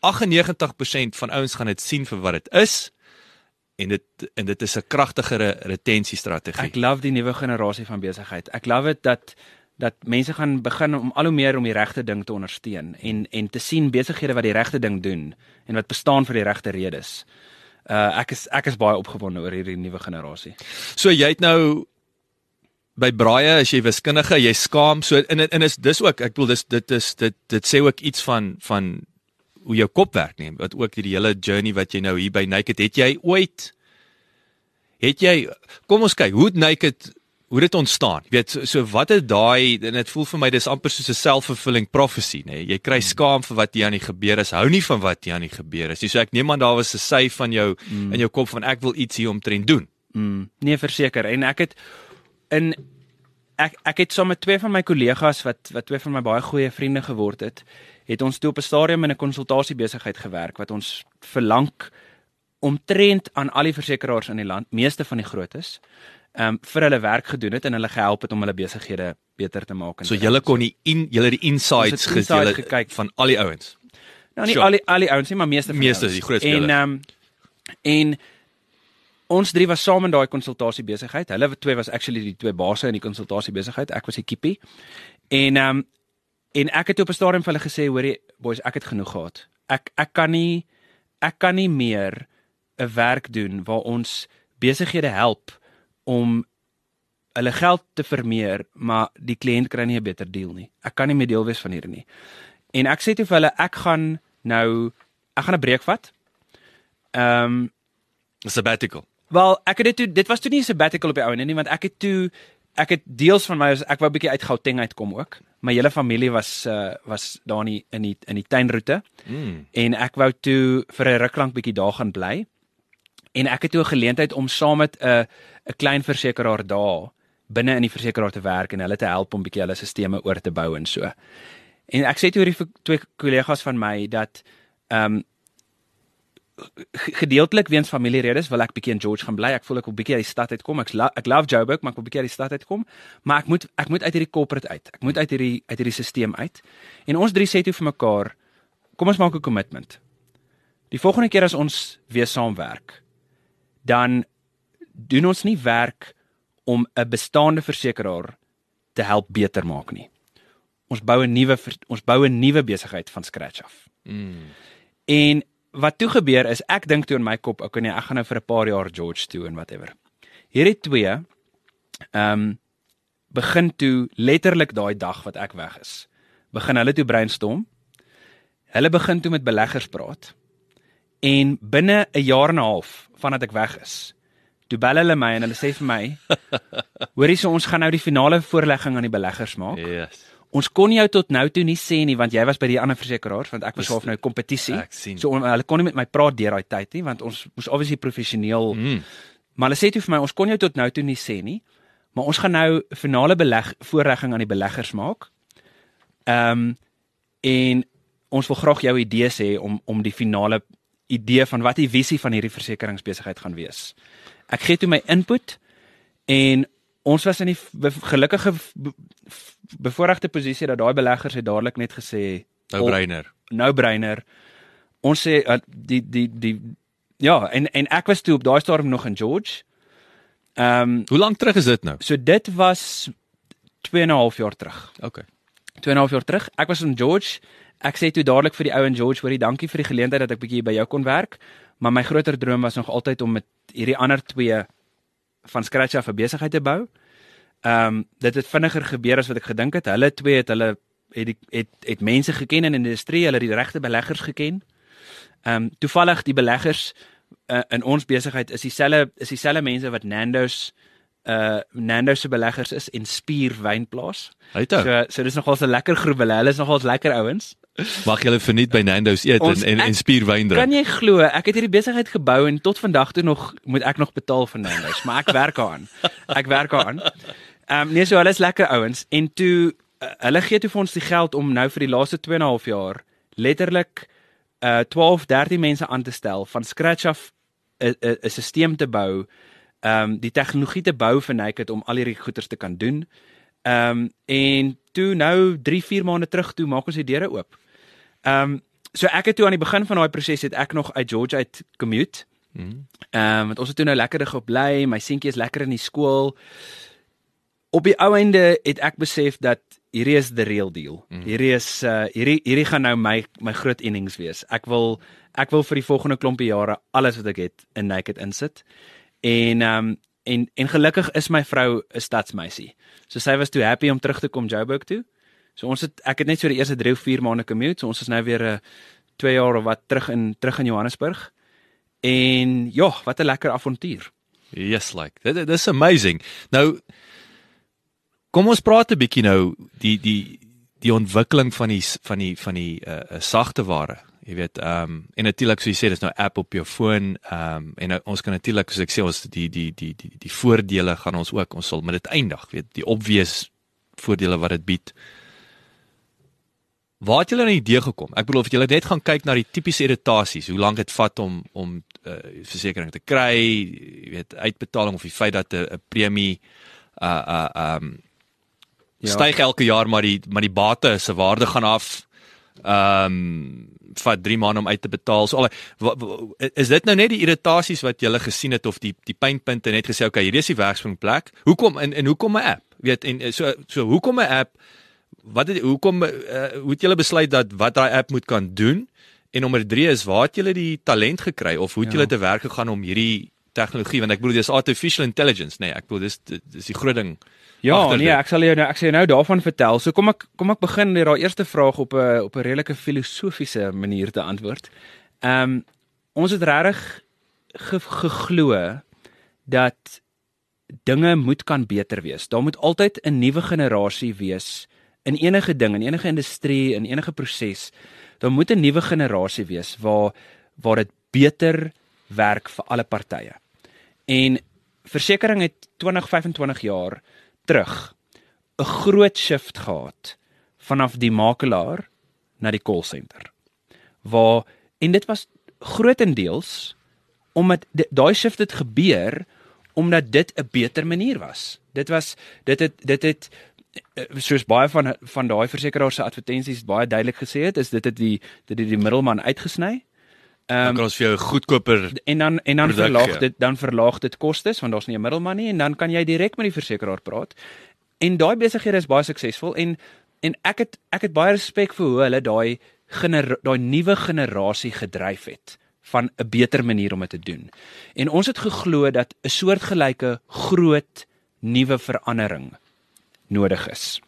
98% van ouens gaan dit sien vir wat dit is en dit en dit is 'n kragtigere retensiestrategie. Ek love die nuwe generasie van besigheid. Ek love dit dat dat mense gaan begin om al hoe meer om die regte ding te ondersteun en en te sien besighede wat die regte ding doen en wat bestaan vir die regte redes. Uh ek is ek is baie opgewonde oor hierdie nuwe generasie. So jy het nou by braaie as jy wiskundige, jy skaam so en en is dis ook ek bedoel dis dit is dit dit sê ook iets van van hoe jou kop werk nie wat ook hierdie hele journey wat jy nou hier by Naked het. Jy ooit het jy kom ons kyk hoe het Naked hoe dit ontstaan? Jy weet so, so wat het daai en dit voel vir my dis amper soos 'n self-fulfilling prophecy nê? Jy kry skaam vir wat hier aan die gebeur is hou nie van wat hier aan die gebeur is nie. So ek neem aan daar was 'n sy van jou mm. in jou kop van ek wil iets hier omtrent doen. Mm, nee, verseker. En ek het in ek ek het saam met twee van my kollegas wat wat twee van my baie goeie vriende geword het, het ons toe op 'n stadium in 'n konsultasiebesigheid gewerk wat ons verlang omtrent aan al die versekerings in die land, meeste van die grootes, ehm um, vir hulle werk gedoen het en hulle gehelp het om hulle besighede beter te maak en So julle kon die in julle die insights gejulle gekyk. van al die ouens. Nou nie Sure. al die al die ouens nie, maar meeste van Meeste, ouens. die groot En ehm um, en ons drie was saam in daai konsultasie besigheid. Hulle twee was actually die twee basse in die konsultasie besigheid. Ek was die kippie. En ehm um, en ek het op 'n stadium vir hulle gesê, hoorie boys, ek het genoeg gehad. Ek ek kan nie ek kan nie meer 'n werk doen waar ons besighede help om hulle geld te vermeer, maar die kliënt kry nie 'n beter deal nie. Ek kan nie meer deel wees van hierdie nie. En ek sê toe vir hulle ek gaan nou ek gaan 'n breek vat. Ehm um, 'n Sabbatical. wel ek het dit toe dit was toe nie 'n sabbatical op die ou en nie want ek het toe ek het deels van my ek wou 'n bietjie uit Gauteng uitkom ook. My hele familie was uh, was daar in die, in die in die tuinroete Mm. en ek wou toe vir 'n ruk lank bietjie daar gaan bly. En ek het toe 'n geleentheid om saam met 'n 'n klein versekeraar daar binne in die versekeraar te werk en hulle te help om bietjie hulle stelsels oor te bou en so. En ek sê toe hierdie twee kollegas van my dat ehm um, gedeeltelik weens familieredes wil ek bietjie in George gaan bly. Ek voel ek wil bietjie uit die stad uitkom. Ek lo ek love Joburg, maar ek wil bietjie uit die stad uitkom. Maar ek moet ek moet uit hierdie corporate uit. Ek moet uit hierdie uit hierdie stelsel uit. En ons drie sê toe vir mekaar, kom ons maak 'n commitment. Die volgende keer as ons weer saamwerk, dan doen ons nie werk om 'n bestaande versekeraar te help beter maak nie. Ons bou 'n nuwe ons bou 'n nuwe besigheid van scratch af. Mm. En wat toe gebeur is ek dink toe in my kop, okay nee, ek gaan nou vir 'n paar jaar George toe en whatever. Hierdie twee ehm um, begin toe letterlik daai dag wat ek weg is. Begin hulle toe brainstorm. Hulle begin toe met beleggers praat. En binne 'n jaar en 'n half vandat ek weg is, toe bel hulle my en hulle sê vir my: [LAUGHS] "Hoorie, so ons gaan nou die finale voorlegging aan die beleggers maak." Yes. Ons kon jou tot nou toe nie sê nie want jy was by die ander versekeraars want ek was half nou kompetisie. Ek sien. So on, hulle kon nie met my praat deur daai tyd nie want ons moes obviously professioneel. Mm. Maar hulle sê toe vir my ons kon jou tot nou toe nie sê nie, maar ons gaan nou finale beleg voorlegging aan die beleggers maak. Ehm um, en ons wil graag jou idees hê om om die finale idee van wat die visie van hierdie versekeringsbesigheid gaan wees. Ek gee toe my input en ons was in die gelukkige be bevoordeelde posisie dat daai beleggers het dadelik net gesê Nou breiner. no brainer. Ons sê uh, die die die ja, en en ek was toe op daai stadium nog in George. Ehm um, Hoe lank terug is dit nou? so dit was 2 en 'n half jaar terug. Okay. 2 en 'n half jaar terug. Ek was in George. Ek sê toe dadelik vir die ou in George, hoorie, dankie vir die geleentheid dat ek bietjie by jou kon werk, maar my groter droom was nog altyd om met hierdie ander twee van scratch af 'n besigheid te bou. Ehm um, dit het vinniger gebeur as wat ek gedink het. Hulle twee het hulle het die, het het mense geken in die industrie, hulle het die regte beleggers geken. Ehm um, toevallig die beleggers uh, in ons besigheid is dieselfde is dieselfde mense wat Nando's uh Nando's se beleggers is en Spier Wynplaas. Hy het ou. So so dis nogal 'n lekker groep hulle. Hulle is nogal lekker ouens. Mag julle verniet by Nando's eet Ons- en en, en ek- spierwyn drink. Kan jy glo, ek het hierdie besigheid gebou en tot vandag toe nog moet ek nog betaal vir Nando's, maar ek werk daaraan. Ek werk daaraan. Ehm um, nee, so hulle is lekker ouens en toe uh, hulle gee toe vir ons die geld om nou vir die laaste 2 en 'n half jaar letterlik uh 12, 13 mense aan te stel van scratch af 'n 'n stelsel te bou, ehm um, die tegnologie te bou vir Naked om al hierdie goeders te kan doen. Ehm um, en toe nou 3, 4 maande terug toe maak ons die deure oop. Ehm um, so ek het toe aan die begin van daai proses het ek nog uit George uit commute. Ehm um, want ons het toe nou lekkerig op bly, my seentjie is lekker in die skool. Op die ou einde het ek besef dat hierdie is the real deal. Mm. Hierdie is uh hierdie hierdie gaan nou my my groot innings wees. Ek wil ek wil vir die volgende klompie jare alles wat ek het in Naked insit. En ehm um, en en gelukkig is my vrou 'n stadsmeisie. So sy was toe happy om terug te kom Joburg toe. So ons het ek het net so die eerste 3 of 4 maande commute. So ons is nou weer 'n uh, 2 jaar of wat terug in terug in Johannesburg. En ja, wat 'n lekker avontuur. Yes, like. Dit dit is amazing. Nou kom ons praat 'n bietjie nou die die die ontwikkeling van die van die van die uh, sagte ware. Jy weet, ehm um, en natuurlik soos jy sê, dis nou app op jou foon, ehm um, en nou, ons kan natuurlik soos ek sê ons die die die die die voordele gaan ons ook ons sal met dit eindig, weet, die obvious voordele wat dit bied. Waar het julle aan die idee gekom? Ek bedoel of julle net gaan kyk na die tipiese irritasies, hoe lank dit vat om om uh, versekerings te kry, jy weet, uitbetaling of die feit dat 'n 'n premie uh uh um Ja. styg elke jaar maar die maar die bate se waarde gaan af. Um vat 3 maande om uit te betaal. So al is dit nou net die irritasies wat jy gesien het of die die pynpunte net gesê okay, hierdie is die werkspringplek. Hoekom en en hoekom 'n app? Weet en so so hoekom 'n app? Wat het hoekom uh, hoe het julle besluit dat wat daai app moet kan doen? En nommer 3 is waar het julle die talent gekry of hoe het Ja. julle te werk gegaan om hierdie tegnologie want ek bedoel dis artificial intelligence nê nee, ek bedoel dis dis die groot ding Ja, agter nee, ek sal jou nou ek sal jou nou daarvan vertel. So kom ek kom ek begin met daai eerste vraag op 'n op 'n redelike filosofiese manier te antwoord. Ehm um, ons het regtig ge, geglo dat dinge moet kan beter wees. Daar moet altyd 'n nuwe generasie wees in enige ding, in enige industrie, in enige proses. Daar moet 'n nuwe generasie wees waar waar dit beter werk vir alle partye. En versekerings het 20, 25 jaar terug 'n groot shift gehad vanaf die makelaar na die call center. Waar en dit was grootendeels omdat daai shift het gebeur omdat dit 'n beter manier was. Dit was dit het dit het eh, soos baie van van daai versekeraars se advertensies baie duidelik gesê het, is dit het die dit het die middelman uitgesny. Dan Ehm kan ons vir jou goedkoper en dan en dan produk verlaag dit dan verlaag dit kostes want daar's nie 'n middelman nie en dan kan jy direk met die versekeraar praat. En daai besighede is baie suksesvol en en ek het ek het baie respek vir hoe hulle daai daai nuwe generasie gedryf het van 'n beter manier om dit te doen. En ons het geglo dat 'n soortgelyke groot nuwe verandering nodig is.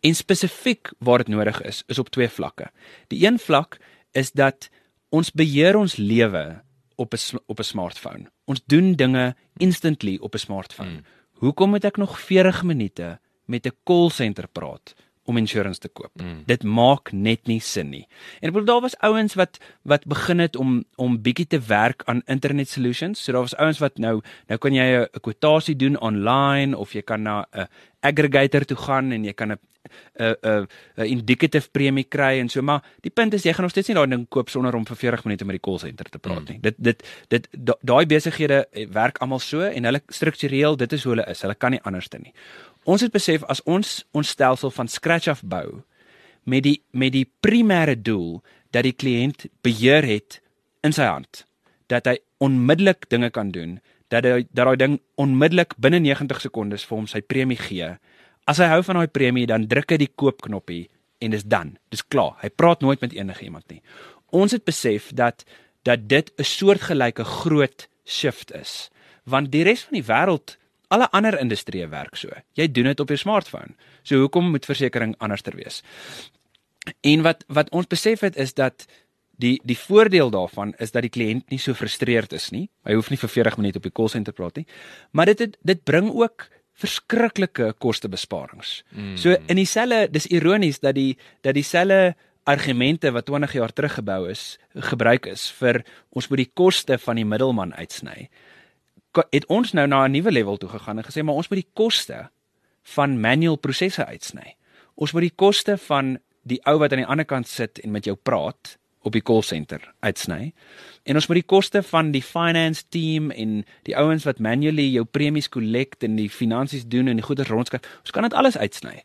En spesifiek waar dit nodig is, is op twee vlakke. Die een vlak is dat ons beheer ons lewe op 'n op 'n smartphone. Ons doen dinge instantly op 'n smartphone. Mm. Hoekom moet ek nog 40 minute met 'n call center praat om insurance te koop? Mm. Dit maak net nie sin nie. En ek bedoel daar was ouens wat wat begin het om om bietjie te werk aan internet solutions. So daar was ouens wat nou nou kan jy 'n kwotasie doen online of jy kan na 'n aggregator toe gaan en jy kan 'n 'n 'n 'n indicative premie kry en so maar die punt is jy gaan nog steeds nie daai ding koop sonder om vir 40 minute met die call center te praat nie. Dit dit dit da- daai besighede eh, werk almal so en hulle struktureel dit is hoe hulle is. Hulle kan nie anders te nie. Ons het besef as ons ons stelsel van scratch af bou met die met die primêre doel dat die kliënt beheer het in sy hand dat hy onmiddellik dinge kan doen dat hy dat daai ding onmiddellik binne 90 sekondes vir hom sy premie gee. As hy hou van daai premie, dan druk hy die koopknoppie en dis dan. Dis klaar. Hy praat nooit met enige iemand nie. Ons het besef dat dat dit 'n soortgelyke groot shift is. Want die res van die wêreld, alle ander industrieë werk so. Jy doen dit op jou smartphone. So hoekom moet versekerings anderster wees? En wat wat ons besef het is dat die die voordeel daarvan is dat die kliënt nie so frustreerd is nie. Hy hoef nie vir 40 minute op die call center praat nie. Maar dit het, dit bring ook verskriklike kostebesparings. Mm. So in dieselfde dis ironies dat die dat dieselfde argumente wat 20 jaar terug gebou is, gebruik is vir ons moet die koste van die middelman uitsny. Het ons nou na 'n nuwe level toe gegaan en gesê maar ons moet die koste van manual prosesse uitsny. Ons moet die koste van die ou wat aan die ander kant sit en met jou praat op die call center uitsny. En ons moet die koste van die finance team en die ouens wat manually jou premies collect en die finansies doen en die goeder rondskryf, ons kan dit alles uitsny.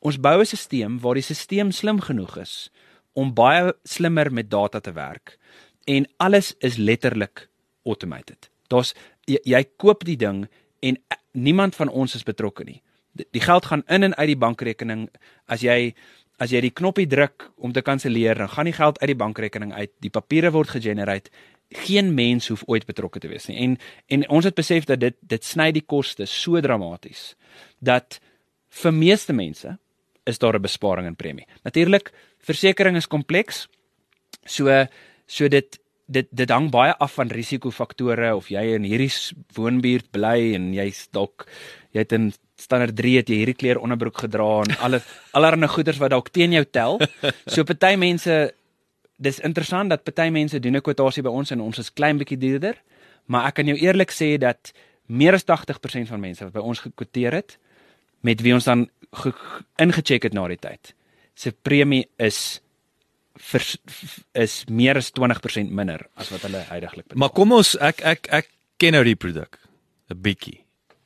Ons bou 'n stelsel waar die stelsel slim genoeg is om baie slimmer met data te werk en alles is letterlik automated. Daar's jy, jy koop die ding en eh, niemand van ons is betrokke nie. Die, die geld gaan in en uit die bankrekening as jy as jy die knoppie druk om te kanselleer, dan gaan die geld uit die bankrekening uit. Die papiere word gegenereer. Geen mens hoef ooit betrokke te wees nie. En en ons het besef dat dit dit sny die koste so dramaties dat vir meeste mense is daar 'n besparing in premie. Natuurlik, versekerings is kompleks. So so dit dit dit hang baie af van risikofaktore of jy in hierdie woonbuurt bly en jy's dalk jy het in standaard 3 het jy hierdie kleur onderbroek gedra en alle allerlei goeders wat dalk teen jou tel. So party mense dis interessant dat party mense doen 'n kwotasie by ons en ons is klein bietjie duurder, maar ek kan jou eerlik sê dat meer as 80% van mense wat by ons gekwoteer het met wie ons dan ge- ge- ingecheck het na die tyd. Se premie is vers, is meer as 20% minder as wat hulle heidaglik betaal. Maar kom ons ek ek ek ken nou die produk 'n bietjie.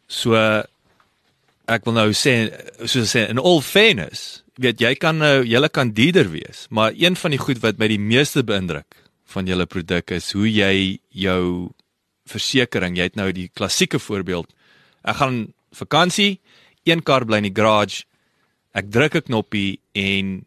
So ek wil nou sê soos sê in all fairness, weet jy kan nou julle kan duurder wees, maar een van die goed wat my die meeste beïndruk van julle produk is hoe jy jou versekerings, jy het nou die klassieke voorbeeld. Ek gaan vakansie, een kar bly in die garage. Ek druk 'n knoppie en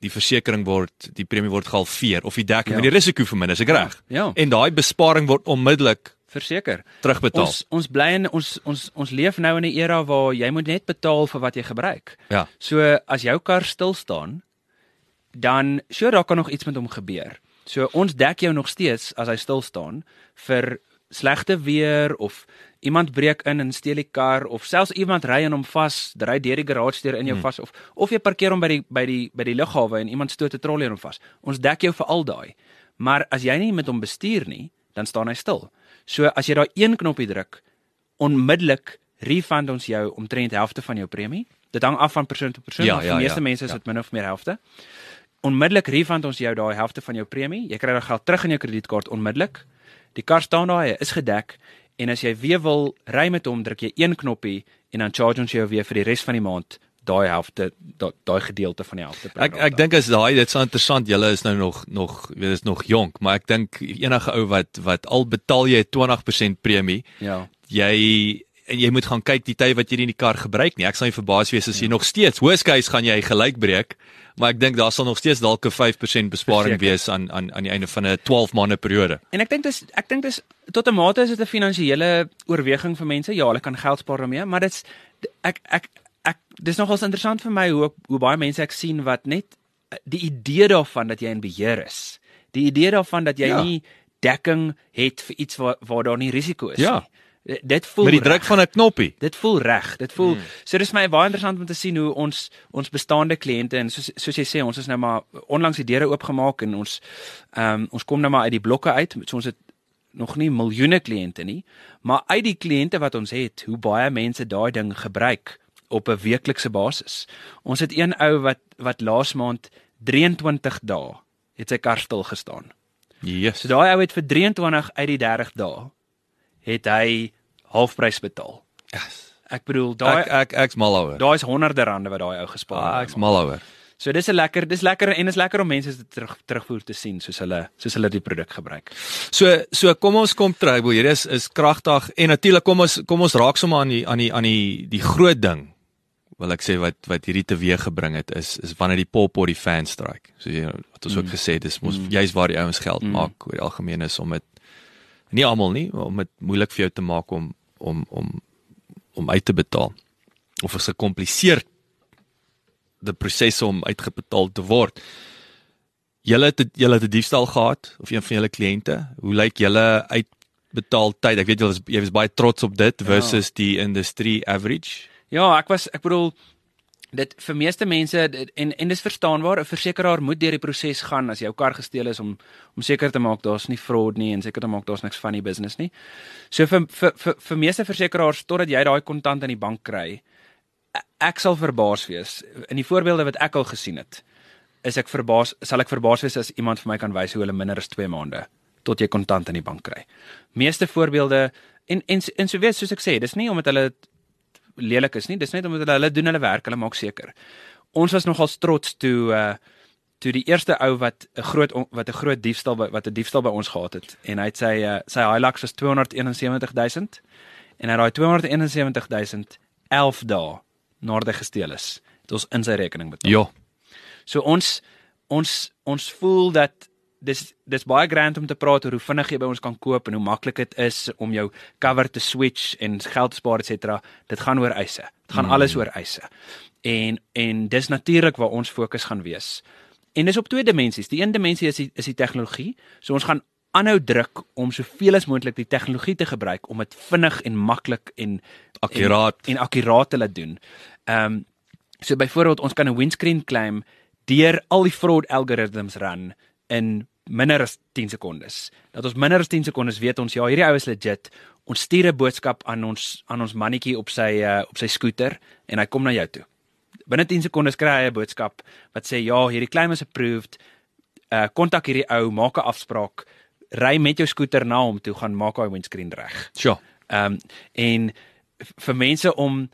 die versekering word die premie word gehalveer of die dekking Ja. ja. die risiko verminder, is ek reg? Ja. En daai besparing word onmiddellik verseker. terugbetaal. Ons ons bly in ons ons ons leef nou in 'n era waar jy moet net betaal vir wat jy gebruik. ja. So as jou kar stil staan, dan sure daar kan nog iets met hom gebeur. So ons dek jou nog steeds as hy stil staan vir slegte weer of iemand breek in en steel die kar of selfs iemand ry in hom vas, ry deur die garage deur in jou hmm. vas of of jy parkeer hom by die by die by die lughawe en iemand stoot 'n trolley in hom vas. Ons dek jou vir al daai. Maar as jy nie met hom bestuur nie, dan staan hy stil. So as jy daai een knoppie druk, onmiddellik refund ons jou omtrent helfte van jou premie. Dit hang af van persoon tot persoon, Ja, maar vir ja, meeste ja, mense is ja. dit min of meer helfte. Onmiddellik refund ons jou daai helfte van jou premie. Jy kry daai geld terug in jou kredietkaart onmiddellik. Die kar staan daar, hy is gedek en as jy weer wil ry met hom, druk jy een knoppie en dan charge ons jou weer vir die res van die maand daai helfte da- daai gedeelte van die helfte. Ek ek dink as daai dit is interessant. Julle is nou nog nog weet is nog jonk, maar ek dink enige ou wat wat al betaal jy 20% premie, ja. jy en jy moet gaan kyk die tyd wat jy nie die kar gebruik nie. Ek sal nie verbaas wees as jy nog steeds hoëskys gaan jy gelyk breek, maar ek dink daar sal nog steeds dalk 'n 5% besparing Verseker. wees aan aan aan die einde van 'n 12 maande periode. En ek dink dis ek dink dis tot 'n mate is dit 'n finansiële oorweging vir mense. Ja, hulle kan geld spaar daarmee, maar dit's ek ek dis nogals interessant vir my hoe hoe baie mense ek sien wat net eh, die idee daarvan dat jy in beheer is. Die idee daarvan dat jy Ja. nie dekking het vir iets waar waar daar nie risiko is Ja. nie. D- Dit voel Met die reg. druk van 'n knoppie. Dit voel reg. Dit voel mm. so dis my baie interessant om te sien hoe ons ons bestaande kliënte en soos soos jy sê ons is nou maar onlangs die deure oopgemaak en ons ehm um, ons kom nou maar uit die blokke uit. So ons het nog nie miljoene kliënte nie, maar uit die kliënte wat ons het, hoe baie mense daai ding gebruik op 'n weeklikse basis. Ons het een ou wat wat laas maand 23 dae het sy kar stil gestaan. Yes. So daai ou het vir 23 uit die 30 dae het hy halfprys betaal. yes. Ek bedoel daai Ek ek ek's mal oor. Daai is honderde rande wat daai ou gespaar Ah, het. ek's mal oor. So dis 'n lekker, dis lekker en is lekker om mense dit terug terugvoer te sien soos hulle soos hulle die produk gebruik. So so kom ons kom. Bo, hierdie is is kragtig en natuurlik kom ons kom ons raak sommer aan die aan die aan die die groot ding. Wil ek sê wat wat hierdie teweeg gebring het is is wanneer die pop op die fan strike. So jy wat ons ook gesê dis mos mm. juist waar die ouens geld mm. maak oor die algemeen is om dit nie almal nie, om dit moeilik vir jou te maak om om om om uit te betaal. Of is gekompliseerd die prosesse om uitgebetaal te word. Julle het julle het 'n diefstal gehad of een van julle kliënte. Hoe lyk julle uitbetaal tyd? Ek weet julle is jy was baie trots op dit versus ja. die industry average. Ja, ek was ek bedoel dit vir meeste mense dit- en en dis verstaanbaar 'n versekeraar moet deur die proses gaan as jou kar gesteel is om om seker te maak daar's nie fraud nie en seker te maak daar's niks van die business nie. So vir vir vir, vir meeste versekeraars totdat jy daai kontant in die bank kry, e- ek sal verbaas wees. In die voorbeelde wat ek al gesien het, is ek verbaas sal ek verbaas wees as iemand vir my kan wys hoe hulle minder as 2 maande tot jy kontant in die bank kry. Meeste voorbeelde en en en so weet soos ek sê, dis nie omdat hulle lelik is nie, dis net omdat hulle hulle doen hulle werk, hulle maak seker. Ons was nogal trots toe uh toe die eerste ou wat 'n groot wat 'n groot diefstal by, wat 'n diefstal by ons gehad het en hy het sy uh, sy Hilux was 271000 en hy het daai 271000 11 dae nadat hy gesteel is, het ons in sy rekening betaal. Ja. So ons ons ons voel dat dis dis baie grand om te praat oor hoe vinnig jy by ons kan koop en hoe maklik dit is om jou cover te switch en geld spaar et cetera. Dit gaan oor eise. Dit gaan mm. alles oor eise. En en dis natuurlik waar ons fokus gaan wees. En dis op twee dimensies. Die een dimensie is die, is die tegnologie. So ons gaan aanhou druk om soveel as moontlik die tegnologie te gebruik om dit vinnig en maklik en Akkuraat. en, en akkuraat te laat doen. Ehm um, so byvoorbeeld ons kan 'n windscreen claim deur al die fraud algorithms run in minder as 10 sekondes. Dat ons minder as 10 sekondes weet ons ja, hierdie ou is legit. Ons stuur 'n boodskap aan ons aan ons mannetjie op sy uh, op sy skooter en hy kom na jou toe. Binne 10 sekondes kry hy 'n boodskap wat sê ja, hierdie claim is approved. Uh kontak hierdie ou, maak 'n afspraak, ry met jou skooter na hom toe, gaan maak hy windscreen reg. Sjoe. Ehm um, en vir mense om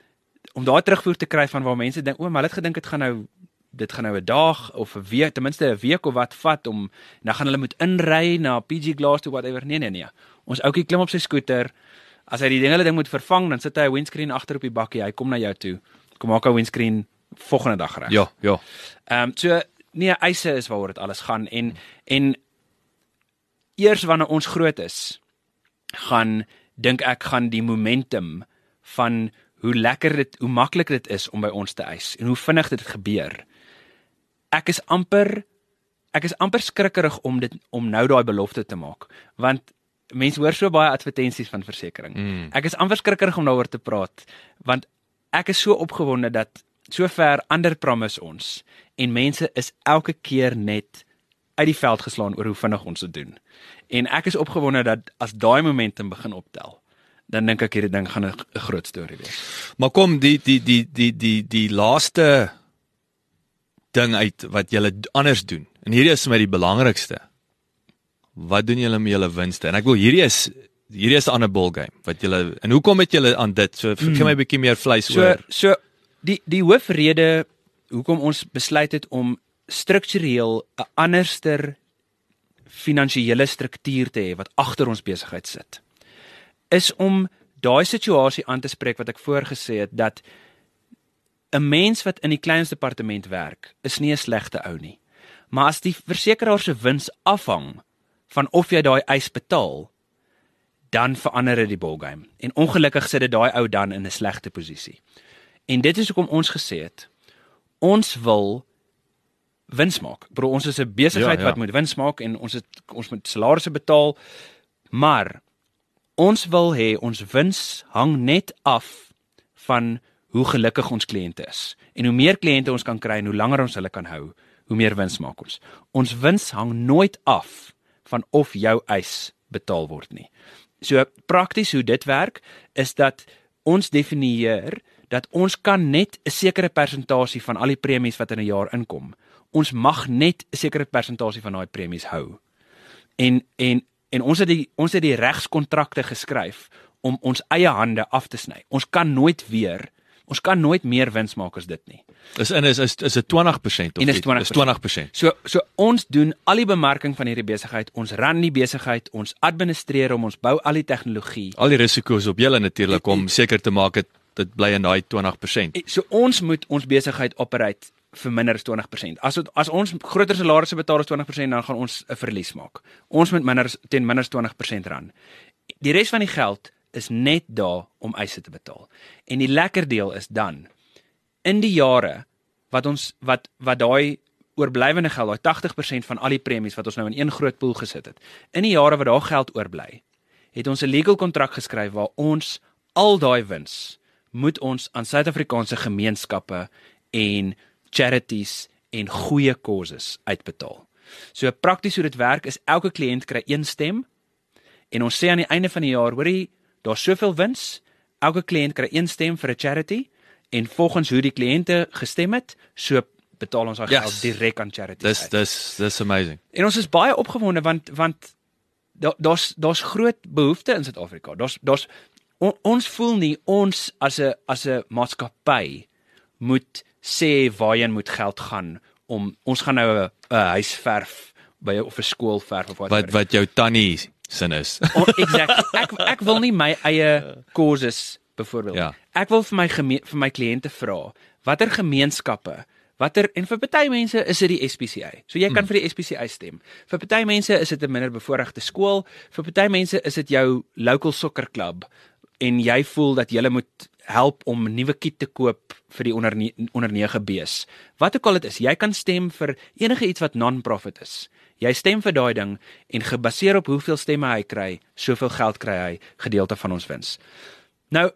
om daai terugvoer te kry van waar mense dink o, maar hulle het gedink dit gaan nou dit gaan nou 'n dag of 'n week, ten minste 'n week of wat vat om en dan gaan hulle moet inry na PG Glass toe whatever. Nee nee nee. Ons ouetjie klim op sy skooter. As hy die ding hulle ding moet vervang, dan sit hy 'n windscreen agter op die bakkie. Hy kom na jou toe. Kom maak hy windscreen volgende dag reg. Ja, ja. Ehm um, so nee, eise is waaroor dit alles gaan en en eers wanneer ons groot is, gaan dink ek gaan die momentum van hoe lekker dit, hoe maklik dit is om by ons te eis en hoe vinnig dit gebeur. Ek is amper ek is amper skrikkerig om dit om nou daai belofte te maak want mense hoor so baie advertensies van versekerings. Mm. Ek is amper skrikkerig om daaroor te praat want ek is so opgewonde dat sover ander promise ons en mense is elke keer net uit die veld geslaan oor hoe vinnig ons dit doen. En ek is opgewonde dat as daai momentum begin optel, dan dink ek hierdie ding gaan 'n groot storie wees. Maar kom die die die die die die laaste ding uit wat julle anders doen. En hierdie is vir my die belangrikste. Wat doen julle met julle winste? En ek wil hierdie is hierdie is 'n ander ball game wat julle en hoekom het julle aan dit? So gee my 'n bietjie meer vleis So oor. so die die hoofrede hoekom ons besluit het om struktureel 'n anderster finansiële struktuur te hê wat agter ons besigheid sit is om daai situasie aan te spreek wat ek voorgesê het dat 'n mens wat in die kleinste departement werk is nie 'n slegte ou nie. Maar as die versekeraar se wins afhang van of jy daai eis betaal, dan verander dit die ballgame. En ongelukkig sit dit daai ou dan in 'n slegte posisie. En dit is hoekom ons gesê het ons wil wins maak. Bro, ons is 'n besigheid Ja, ja. wat moet wins maak en ons het ons moet salarisse betaal. Maar ons wil hê ons wins hang net af van hoe gelukkig ons kliënte is. En hoe meer kliënte ons kan kry en hoe langer ons hulle kan hou, hoe meer wins maak ons. Ons wins hang nooit af van of jou eis betaal word nie. So prakties hoe dit werk is dat ons definieer dat ons kan net 'n sekere persentasie van al die premies wat in 'n jaar inkom. Ons mag net 'n sekere persentasie van daai premies hou. En en en ons het die ons het die regskontrakte geskryf om ons eie hande af te sny. Ons kan nooit weer ons kan nooit meer wins maak as dit nie. Is in is is is dit 20% of En iets? 20%. Dis 20%. So so ons doen al die bemarking van hierdie besigheid. Ons ran die besigheid, ons administreer hom, ons bou al die tegnologie. Al die risiko's op julle natuurlik om seker te maak dit dit bly in daai 20%. Eh, So ons moet ons besigheid operate vir minder as 20%. As het, as ons groter salarisse betaal as 20%, dan gaan ons 'n verlies maak. Ons moet minder ten minder as 20% ran. Die res van die geld is net daar om eise te betaal. En die lekker deel is dan in die jare wat ons wat wat daai oorblywende geld, daai 80% van al die premies wat ons nou in een groot pool gesit het. In die jare wat daar geld oorbly, het ons 'n legal kontrak geskryf waar ons al daai wins moet ons aan Suid-Afrikaanse gemeenskappe en charities en goeie causes uitbetaal. So prakties hoe dit werk is elke kliënt kry een stem en ons sê aan die einde van die jaar, hoorie, daar's soveel wins, elke kliënt kry een stem vir 'n charity en volgens hoe die kliënte gestem het, so betaal ons daai Yes. geld direk aan charities. Dis dis dis amazing. En ons is baie opgewonde want want daar daar's daar's groot behoeftes in Suid-Afrika. Daar's daar's on, ons voel nie ons as 'n as 'n maatskappy moet sê waarheen moet geld gaan om ons gaan nou 'n huis verf by of 'n skool verf of wat Wat wat jou tannie sin is. On, exactly. Ek ek wil nie my eie causes byvoorbeeld. Ja. Ek wil vir my geme- vir my kliënte vra watter gemeenskappe Watter en vir party mense is dit die SPCA. So jy kan vir die SPCA stem. Vir party mense is dit 'n minder bevoorregte skool, vir party mense is dit jou local soccer club en jy voel dat jy moet help om 'n nuwe kit te koop vir die onder onder 9 B's. Wat ook al dit is, jy kan stem vir enige iets wat non-profit is. Jy stem vir daai ding en gebaseer op hoeveel stemme hy kry, soveel geld kry hy gedeelte van ons wins. Nou,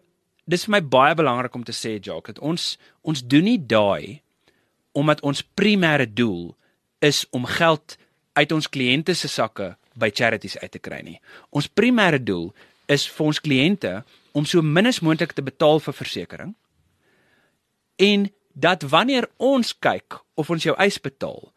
dis vir my baie belangrik om te sê, Jacques, dat ons ons doen nie daai omdat ons primêre doel is om geld uit ons kliënte se sakke by charities uit te kry nie. Ons primêre doel is vir ons kliënte om so min as moontlik te betaal vir versekerings en dat wanneer ons kyk of ons jou eis betaal,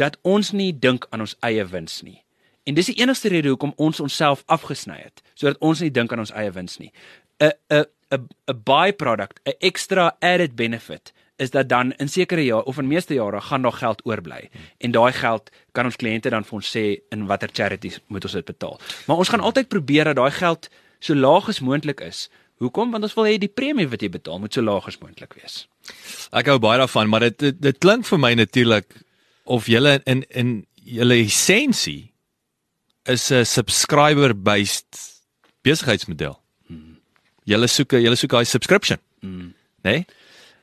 dat ons nie dink aan ons eie wins nie. En dis die enigste rede hoekom ons onsself afgesny het, sodat ons nie dink aan ons eie wins nie. 'n 'n 'n 'n byproduct, 'n extra added benefit is dat dan in sekere jare of in meeste jare gaan daar geld oorbly en daai geld kan ons kliënte dan vir ons sê in watter charities moet ons dit betaal. Maar ons gaan altyd probeer dat daai geld so laag as moontlik is. Hoekom? Want ons wil hê die premie wat jy betaal moet so laag as moontlik wees. Ek hou baie daarvan, maar dit dit, dit klink vir my natuurlik of julle in in julle essensie is 'n subscriber based besigheidsmodel. Julle soek julle soek daai subscription. Mm. Nee?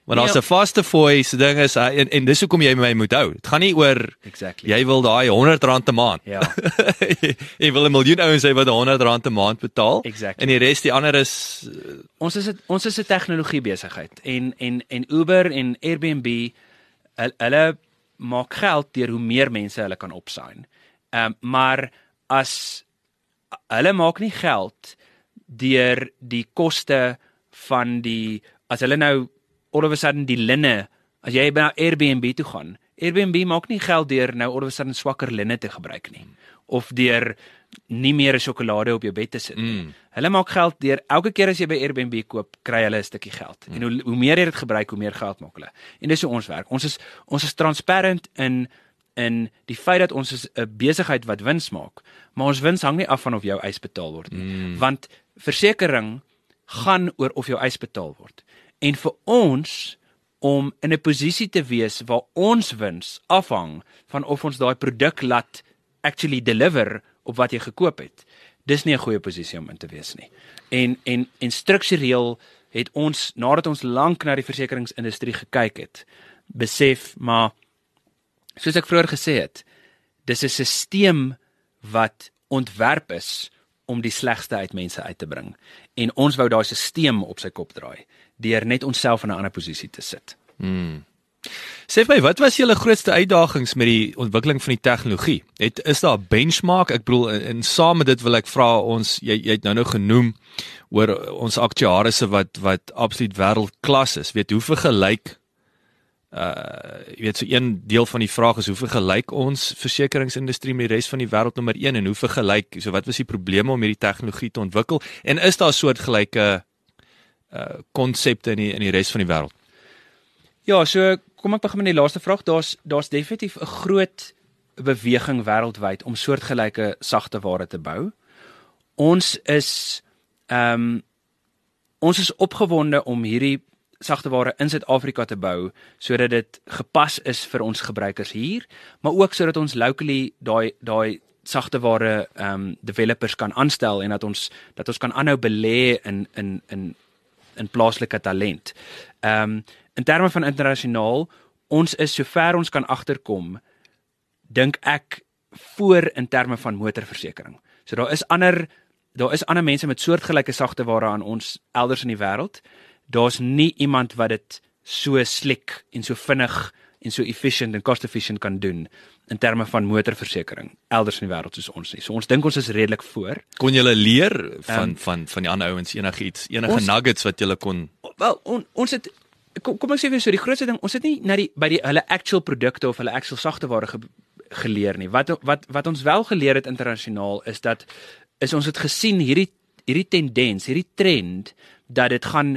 Want as Ja. 'n vaste fooi se ding is uh, en, en dis hoekom jy my moet hou. Dit gaan nie oor Exactly. jy wil daai R100 'n maand. Ja. [LAUGHS] jy wil 'n miljoen ouens hê wat R100 'n maand betaal. Exactly. En die res die ander is Ons is 'n ons is 'n tegnologie besigheid en en en Uber en Airbnb hulle, hulle maak geld deur hoe meer mense hulle kan opsign. Ehm um, maar as hulle maak nie geld deur die koste van die as hulle nou all of a sudden die linne as jy by Airbnb toe gaan. Airbnb maak nie geld deur nou of a sudden swakker linne te gebruik nie of deur nie meer 'n sjokolade op jou bed te sit nie. Mm. Hulle maak geld deur elke keer as jy by Airbnb koop, kry hulle 'n stukkie geld. Mm. En hoe hoe meer jy dit gebruik, hoe meer geld maak hulle. En dis hoe ons werk. Ons is ons is transparant in in die feit dat ons is 'n besigheid wat wins maak, maar ons wins hang nie af van of jou eis betaal word nie. Mm. Want versekerings gaan oor of jou eis betaal word. En vir ons om in 'n posisie te wees waar ons wins afhang van of ons daai produk laat actually deliver op wat jy gekoop het. Dis nie 'n goeie posisie om in te wees nie. En en en struktureel het ons nadat ons lank na die versekeringsindustrie gekyk het, besef maar soos ek vroeër gesê het, dis 'n stelsel wat ontwerp is om die slegste uit mense uit te bring. En ons wou daai stelsel op sy kop draai deur net onsself in 'n ander posisie te sit. Sê vir my, wat was julle grootste uitdagings met die ontwikkeling van die tegnologie? Het is daar 'n benchmark? Ek bedoel en, en saam met dit wil ek vra ons jy jy het nou nou genoem oor ons aktuariëse wat wat absoluut wêreldklas is. Weet hoe vergelyk uh jy weet so een deel van die vraag is hoe vergelyk ons versekeringsindustrie met die res van die wêreld nommer 1 en hoe vergelyk so wat was die probleme om hierdie tegnologie te ontwikkel en is daar soortgelyke uh konsepte in die in die res van die wêreld? Ja, so kom ek begin met die laaste vraag. Daar's daar's definitief 'n groot beweging wêreldwyd om soortgelyke sagte ware te bou. Ons is ehm um, ons is opgewonde om hierdie sagte ware in Suid-Afrika te bou sodat dit gepas is vir ons gebruikers hier, maar ook sodat ons locally daai daai sagte ware ehm um, developers kan aanstel en dat ons dat ons kan aanhou belê in in in in plaaslike talent. Ehm um, in terme van internasionaal, ons is sover ons kan agterkom, dink ek voor in terme van motorversekering. So daar is ander daar is ander mense met soortgelyke sagte ware aan ons elders in die wêreld. Daar's nie iemand wat dit so slick en so vinnig en so efficient en cost efficient kan doen in terme van motorversekering elders in die wêreld soos ons nie. So ons dink ons is redelik voor. Kon julle leer van Ehm, van van die ander ouens enigiets, enige ons- nuggets wat julle kon Wel, on, ons het kom, kom ek sê vir so die grootste ding, ons het nie na die by die hulle actual produkte of hulle actual sagteware ge, geleer nie. Wat wat wat ons wel geleer het internasionaal is dat is ons het gesien hierdie hierdie tendens, hierdie trend dat dit gaan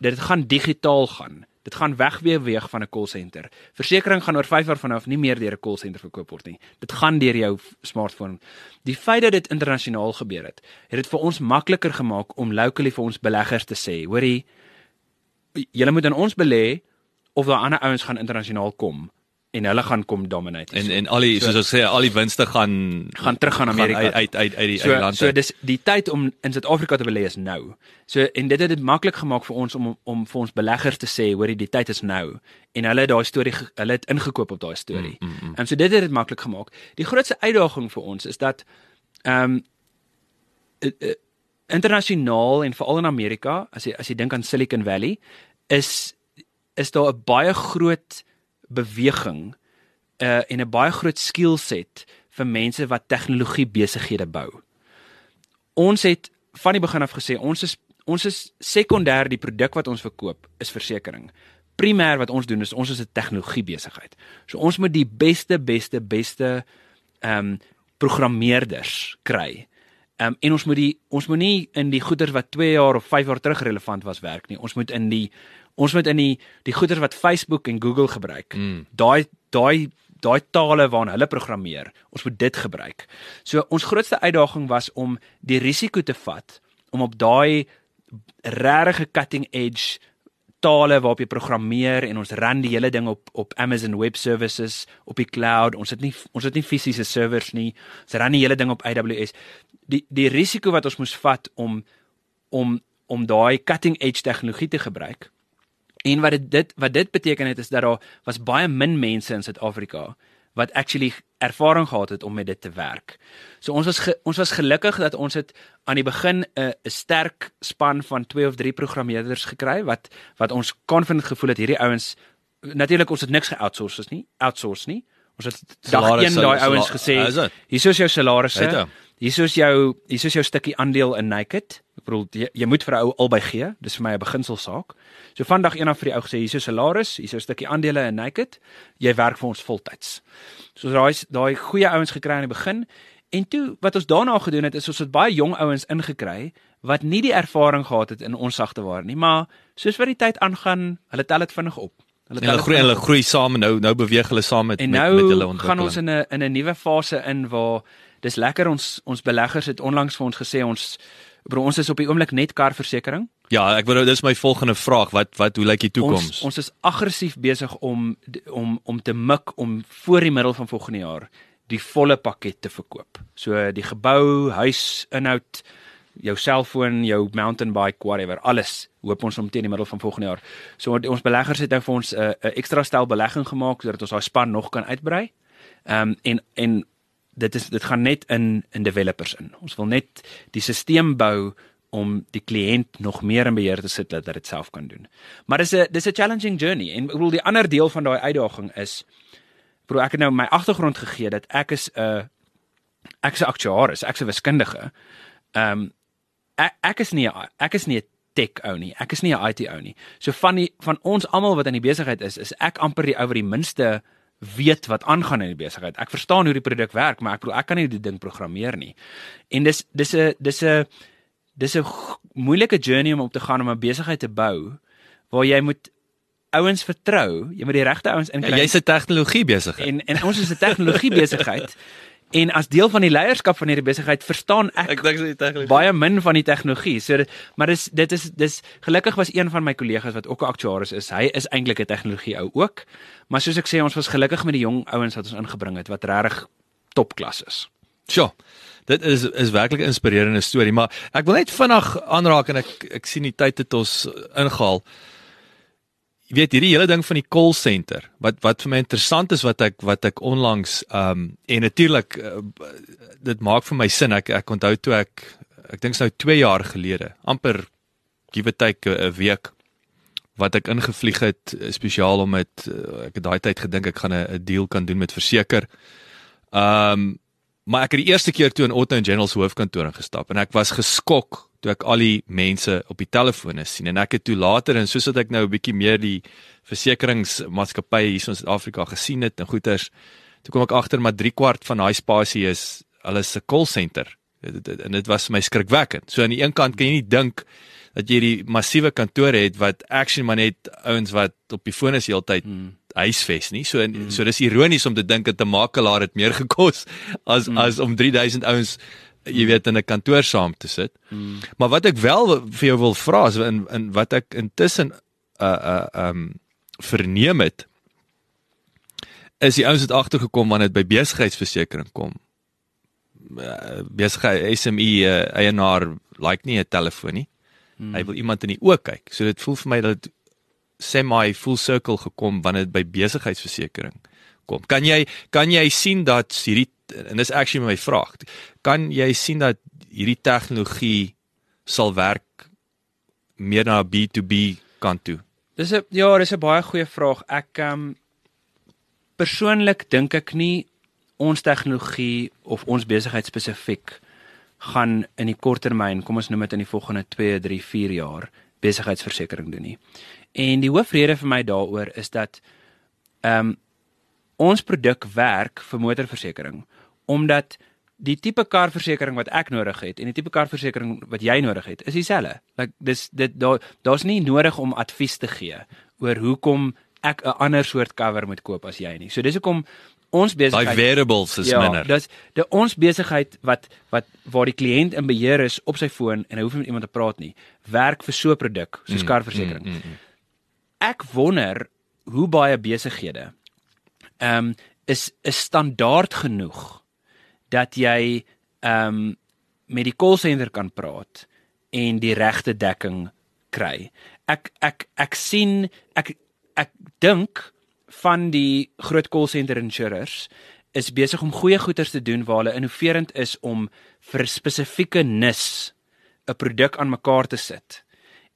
dat dit gaan digitaal gaan. Dit gaan wegbeweeg van 'n call center. Versekering gaan oor 5 jaar vanaf nie meer deur 'n call center verkoop word nie. Dit gaan deur jou smartphone. Die feit dat dit internasionaal gebeur het, het dit vir ons makliker gemaak om locally vir ons beleggers te sê, hoorie, julle moet in ons belê of daar ander ouens gaan internasionaal kom en hulle gaan kom dominate. en en al die soos ons sê al die winste gaan gaan terug gaan Amerika. uit uit uit, uit die so, uit land. So dis die tyd om in Suid-Afrika te belê is nou. So en dit het dit maklik gemaak vir ons om om vir ons beleggers te sê, hoorie, die tyd is nou. En hulle het daai storie hulle het ingekoop op daai storie. En mm, mm, mm. so dit het dit maklik gemaak. Die grootste uitdaging vir ons is dat ehm um, internasionaal en veral in Amerika, as jy as jy dink aan Silicon Valley, is is daar 'n baie groot beweging uh en 'n baie groot skill set vir mense wat tegnologie besighede bou. Ons het van die begin af gesê ons is ons is sekondêr die produk wat ons verkoop is versekerings. Primêr wat ons doen is ons is 'n tegnologie besigheid. So ons moet die beste beste beste ehm um, programmeerders kry. Ehm um, en ons moet die ons moet nie in die goeders wat 2 jaar of 5 jaar terug relevant was werk nie. Ons moet in die ons moet in die die goeders wat Facebook en Google gebruik. Mm. Daai daai daai tale waarna hulle programmeer. Ons moet dit gebruik. So ons grootste uitdaging was om die risiko te vat om op daai regte cutting edge tale waarop jy programmeer en ons run die hele ding op op Amazon Web Services op die cloud. Ons het nie ons het nie fisiese servers nie. Ons run die hele ding op AWS. Die die risiko wat ons moes vat om om om daai cutting edge tegnologie te gebruik. En wat dit, dit wat dit beteken het is dat daar was baie min mense in Suid-Afrika wat actually ervaring gehad het om met dit te werk. So ons was ge, ons was gelukkig dat ons het aan die begin 'n 'n sterk span van 2 of 3 programmeerders gekry wat wat ons confident gevoel het hierdie ouens natuurlik ons het niks ge-outsource nie, outsource nie. Ons het dag 1 daai ouens gesê, hier is jou salarisse. Hier is jou hier is jou stukkie aandeel in Naked. Ek bedoel jy, jy moet vir 'n ou albei gee. Dis vir my 'n beginselsaak. So vandag een af vir die ou gesê hier is jou salaris, hier is jou stukkie aandele in Naked. Jy werk vir ons voltyds. So daai daai goeie ouens gekry aan die begin en toe wat ons daarna gedoen het is ons het baie jong ouens ingekry wat nie die ervaring gehad het in ons sagteware nie, maar soos wat die tyd aangaan, hulle tel dit vinnig op. En hulle dit groei hulle groei saam nou nou beweeg hulle saam met En met, nou met hulle ontwikkeling. gaan ons in 'n in 'n nuwe fase in waar dis lekker ons ons beleggers het onlangs vir ons gesê ons bro ons is op die oomblik net karversekering. Ja, ek wou dis my volgende vraag. Wat wat hoe lyk die toekoms? Ons ons is aggressief besig om om om te mik om voor die middel van volgende jaar die volle pakket te verkoop. So die gebou, huis, inhoud, jou selfoon, jou mountain bike, whatever, alles hoop ons om teen die middel van volgende jaar. So ons beleggers het nou vir ons 'n uh, 'n ekstra stel belegging gemaak sodat ons daai span nog kan uitbrei. Ehm um, en en dit is dit gaan net in in developers in. Ons wil net die stelsel bou om die kliënt nog meer in beheer te sit dat dit self kan doen. Maar dis 'n dis 'n challenging journey en ek bedoel die ander deel van daai uitdaging is bro ek het nou my agtergrond gegee dat ek is 'n ek is 'n aktuaris, ek's 'n wiskundige. Ehm um, ek, ek is nie ek is nie 'n tech ou nie. Ek is nie 'n IT ou nie. So van die van ons almal wat in die besigheid is, is ek amper die ou wat die minste weet wat aangaan in die besigheid. Ek verstaan hoe die produk werk, maar ek bedoel ek kan nie die ding programmeer nie. En dis dis 'n dis 'n dis 'n moeilike journey om op te gaan om 'n besigheid te bou waar jy moet ouens vertrou, jy moet die regte ouens Ja, inkry. jy's 'n tegnologie besig. en en ons is 'n tegnologie besigheid. [LAUGHS] En as deel van die leierskap van hierdie besigheid verstaan ek, Ek dink dis tegnologie. baie min van die tegnologie. So dit, maar dis dit is dis gelukkig was een van my kollegas wat ook 'n aktuaris is. Hy is eintlik 'n tegnologie ou ook. Maar soos ek sê, ons was gelukkig met die jong ouens wat ons ingebring het wat regtig topklas is. Sjoe. Dit is is werklik 'n inspirerende storie, maar ek wil net vinnig aanraak en ek ek sien die tyd het ons ingehaal. Jy weet hierdie hele ding van die call center wat wat vir my interessant is wat ek wat ek onlangs ehm um, en natuurlik uh, dit maak vir my sin ek ek onthou toe ek ek dink nou 2 jaar gelede amper give or take 'n week wat ek ingevlieg het eh, spesiaal om met ek het daai tyd gedink ek gaan 'n deal kan doen met verseker. Ehm um, maar ek het die eerste keer toe in Otto and General se hoofkantoor ingestap en ek was geskok toe ek al die mense op die telefone sien en ek het toe later en soos wat ek nou 'n bietjie meer die versekeringsmaatskappye hier in Suid-Afrika gesien het en goeters toe kom ek agter maar 3 kwart van daai spasie is hulle se call center en dit was my skrikwekkend. So aan die een kant kan jy nie dink dat jy die massiewe kantore het wat actually maar net ouens wat op die foon is heeltyd hmm. huisves nie. So en, hmm. so dis ironies om te dink dat 'n makelaar het meer [LAUGHS] gekos as hmm. as om 3000 ouens jy weet in 'n kantoor saam te sit. Hmm. Maar wat ek wel vir jou wil vra is in in wat ek intussen uh uh um verneem het is die ouens het agtergekom wanneer dit by besigheidsversekering kom. Uh, besigheid SME uh, eienaar like nie 'n telefoon nie. Hmm. Hy wil iemand in die oë kyk. So dit voel vir my dat semi full circle gekom wanneer dit by besigheidsversekering kom. Kan jy kan jy sien dat hierdie en dis actually my vraag. Kan jy sien dat hierdie tegnologie sal werk meer na B2B kant toe? Dis 'n ja, dis 'n baie goeie vraag. Ek ehm um, persoonlik dink ek nie ons tegnologie of ons besigheid spesifiek gaan in die korttermyn, kom ons noem dit in die volgende 2, 3, 4 jaar besigheidsversekering doen nie. En die hoofrede vir my daaroor is dat ehm um, ons produk werk vir motorversekering omdat die tipe karversekering wat ek nodig het en die tipe karversekering wat jy nodig het is dieselfde. Like dis dit daar daar's nie nodig om advies te gee oor hoekom ek 'n ander soort cover moet koop as jy nie. So dis hoekom ons besigheid Daai variables is ja, minder. Dis die ons besigheid wat wat waar die kliënt in beheer is op sy foon en hy hoef nie met iemand te praat nie, werk vir so 'n produk soos mm, karversekering. Mm, mm, mm. Ek wonder hoe baie besighede ehm um, is is standaard genoeg dat jy ehm um, met die call center kan praat en die regte dekking kry. Ek ek ek sien ek ek dink van die groot call center insurers is besig om goeie goeders te doen waar hulle innoverend is om vir spesifieke nis 'n produk aan mekaar te sit.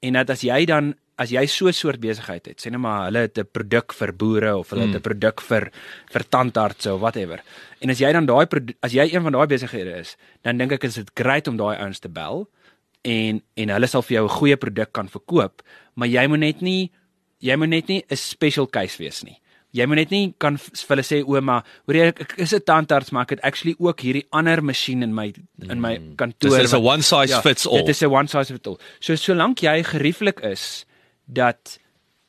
En dat as jy dan as jy so 'n soort besigheid het, sê net maar hulle het 'n produk vir boere of hulle hmm. het 'n produk vir vir tandartse of whatever. En as jy dan daai as jy een van daai besighede is, dan dink ek is dit great om daai ouens te bel en en hulle sal vir jou 'n goeie produk kan verkoop, maar jy moet net nie jy moet net nie 'n special case wees nie jy moet net nie kan vir hulle sê ouma, hoor jy ek, ek is 'n tandarts maar ek het actually ook hierdie ander masjien in my in my mm. kantoor. Dis 'n one size ja, fits all. Dit is 'n one size fits all. So solank jy gerieflik is dat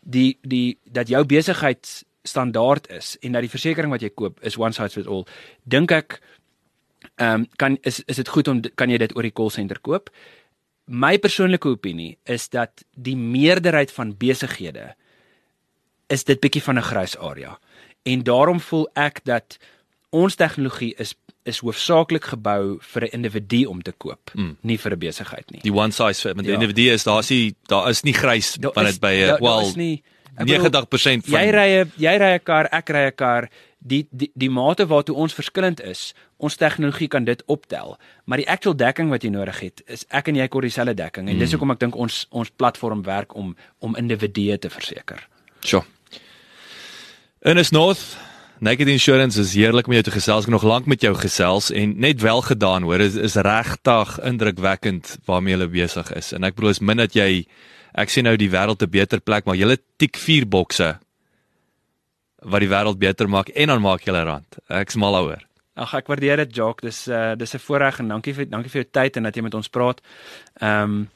die die dat jou besigheid standaard is en dat die versekerings wat jy koop is one size fits all, dink ek ehm um, kan is is dit goed om kan jy dit oor die call center koop? My persoonlike opinie is dat die meerderheid van besighede is dit bietjie van 'n grys area. En daarom voel ek dat ons tegnologie is is hoofsaaklik gebou vir 'n individu om te koop, mm. nie vir 'n besigheid nie. Die one size fit, maar die ja. individu is daar is nie daar is nie grys van dit by 'n well. Nie, 90% van Jy ry 'n jy ry 'n kar, ek ry 'n kar. Die die die mate waartoe ons verskillend is, ons tegnologie kan dit optel, maar die actual dekking wat jy nodig het, is ek en jy kort dieselfde dekking en mm. dis hoekom ek dink ons ons platform werk om om individue te verseker. Sjoe. In is North Naked Insurance is heerlik om jou te gesels. Ek nog lank met jou gesels en net wel gedaan hoor. Is is regtig indrukwekkend waarmee jy besig is. En ek bedoel is min dat jy ek sien nou die wêreld 'n beter plek maar julle tik 4 bokse wat die wêreld beter maak en dan maak julle rand. Ek's mal oor. Ag ek waardeer dit Jock. Dis uh dis 'n voorreg en dankie vir dankie vir jou tyd en dat jy met ons praat. Ehm um,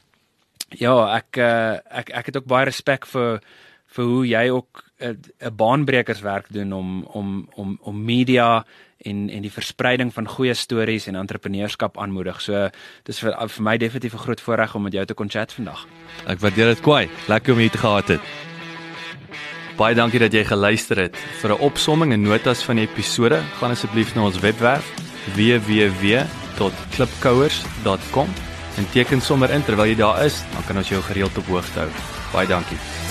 ja, ek uh ek ek het ook baie respek vir vir hoe jy ook 'n baanbrekerswerk doen om om om om media en en die verspreiding van goeie stories en entrepreneurskap aanmoedig. So dis vir vir my definitief 'n groot voorreg om met jou te kon chat vandag. Ek waardeer dit kwai. Lekker om hier te gehad het. Baie dankie dat jy geluister het. Vir 'n opsomming en notas van die episode, gaan asseblief na ons webwerf www.klipkouers.com en teken sommer in terwyl jy daar is, dan kan ons jou gereeld op hoogte hou. Baie dankie.